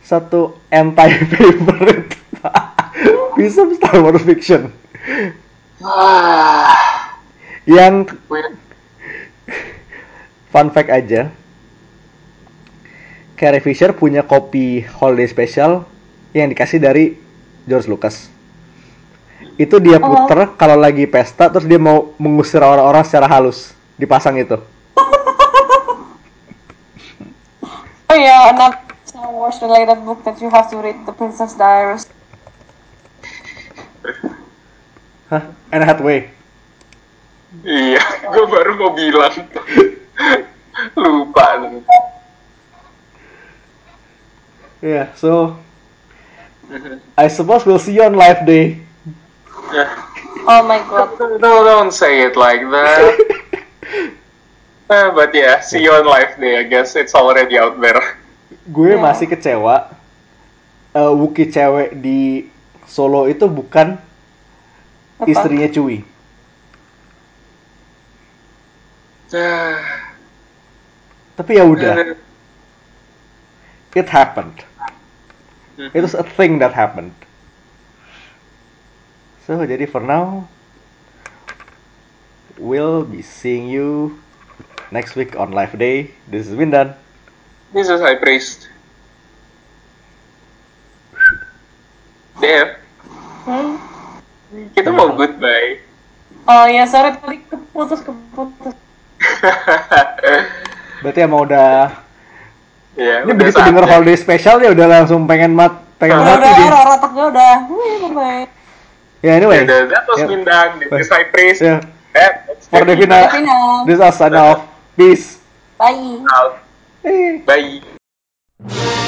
satu anti favorite of Star Wars fiction Ah, yang fun fact aja. Carrie Fisher punya kopi holiday special yang dikasih dari George Lucas. Itu dia puter kalau lagi pesta terus dia mau mengusir orang-orang secara halus dipasang itu. Oh yeah, not Star Wars related book that you have to read, The Princess Diaries. Hah? Anne Hathaway. Iya, gue baru mau bilang. Lupa. Yeah, so I suppose we'll see you on live day. Yeah. Oh my god. No, don't say it like that. Uh, but yeah, see you on live day. I guess it's already out there. Gue Yeah. masih kecewa. Uh, Wookie cewek di Solo itu bukan Apa? istrinya Chewie. Tapi ya udah, it happened. It was a thing that happened. So jadi for now, we'll be seeing you next week on live day. This is Windan. This is high priest. Dev, Hmm? kita mau goodbye. Oh ya, sorry tadi keputus keputus. Berarti emang udah ya, ini udah begitu denger holiday special ya udah langsung pengen mat pengen Udah mati udah dia. error otak gue udah. Wih, bye. Ya anyway. Udah, that was Ya. Windan. This is high priest. Yeah. Eh, For Devina. Devina, Devina. this is off. Peace. Bye. Out. Eh. Bye.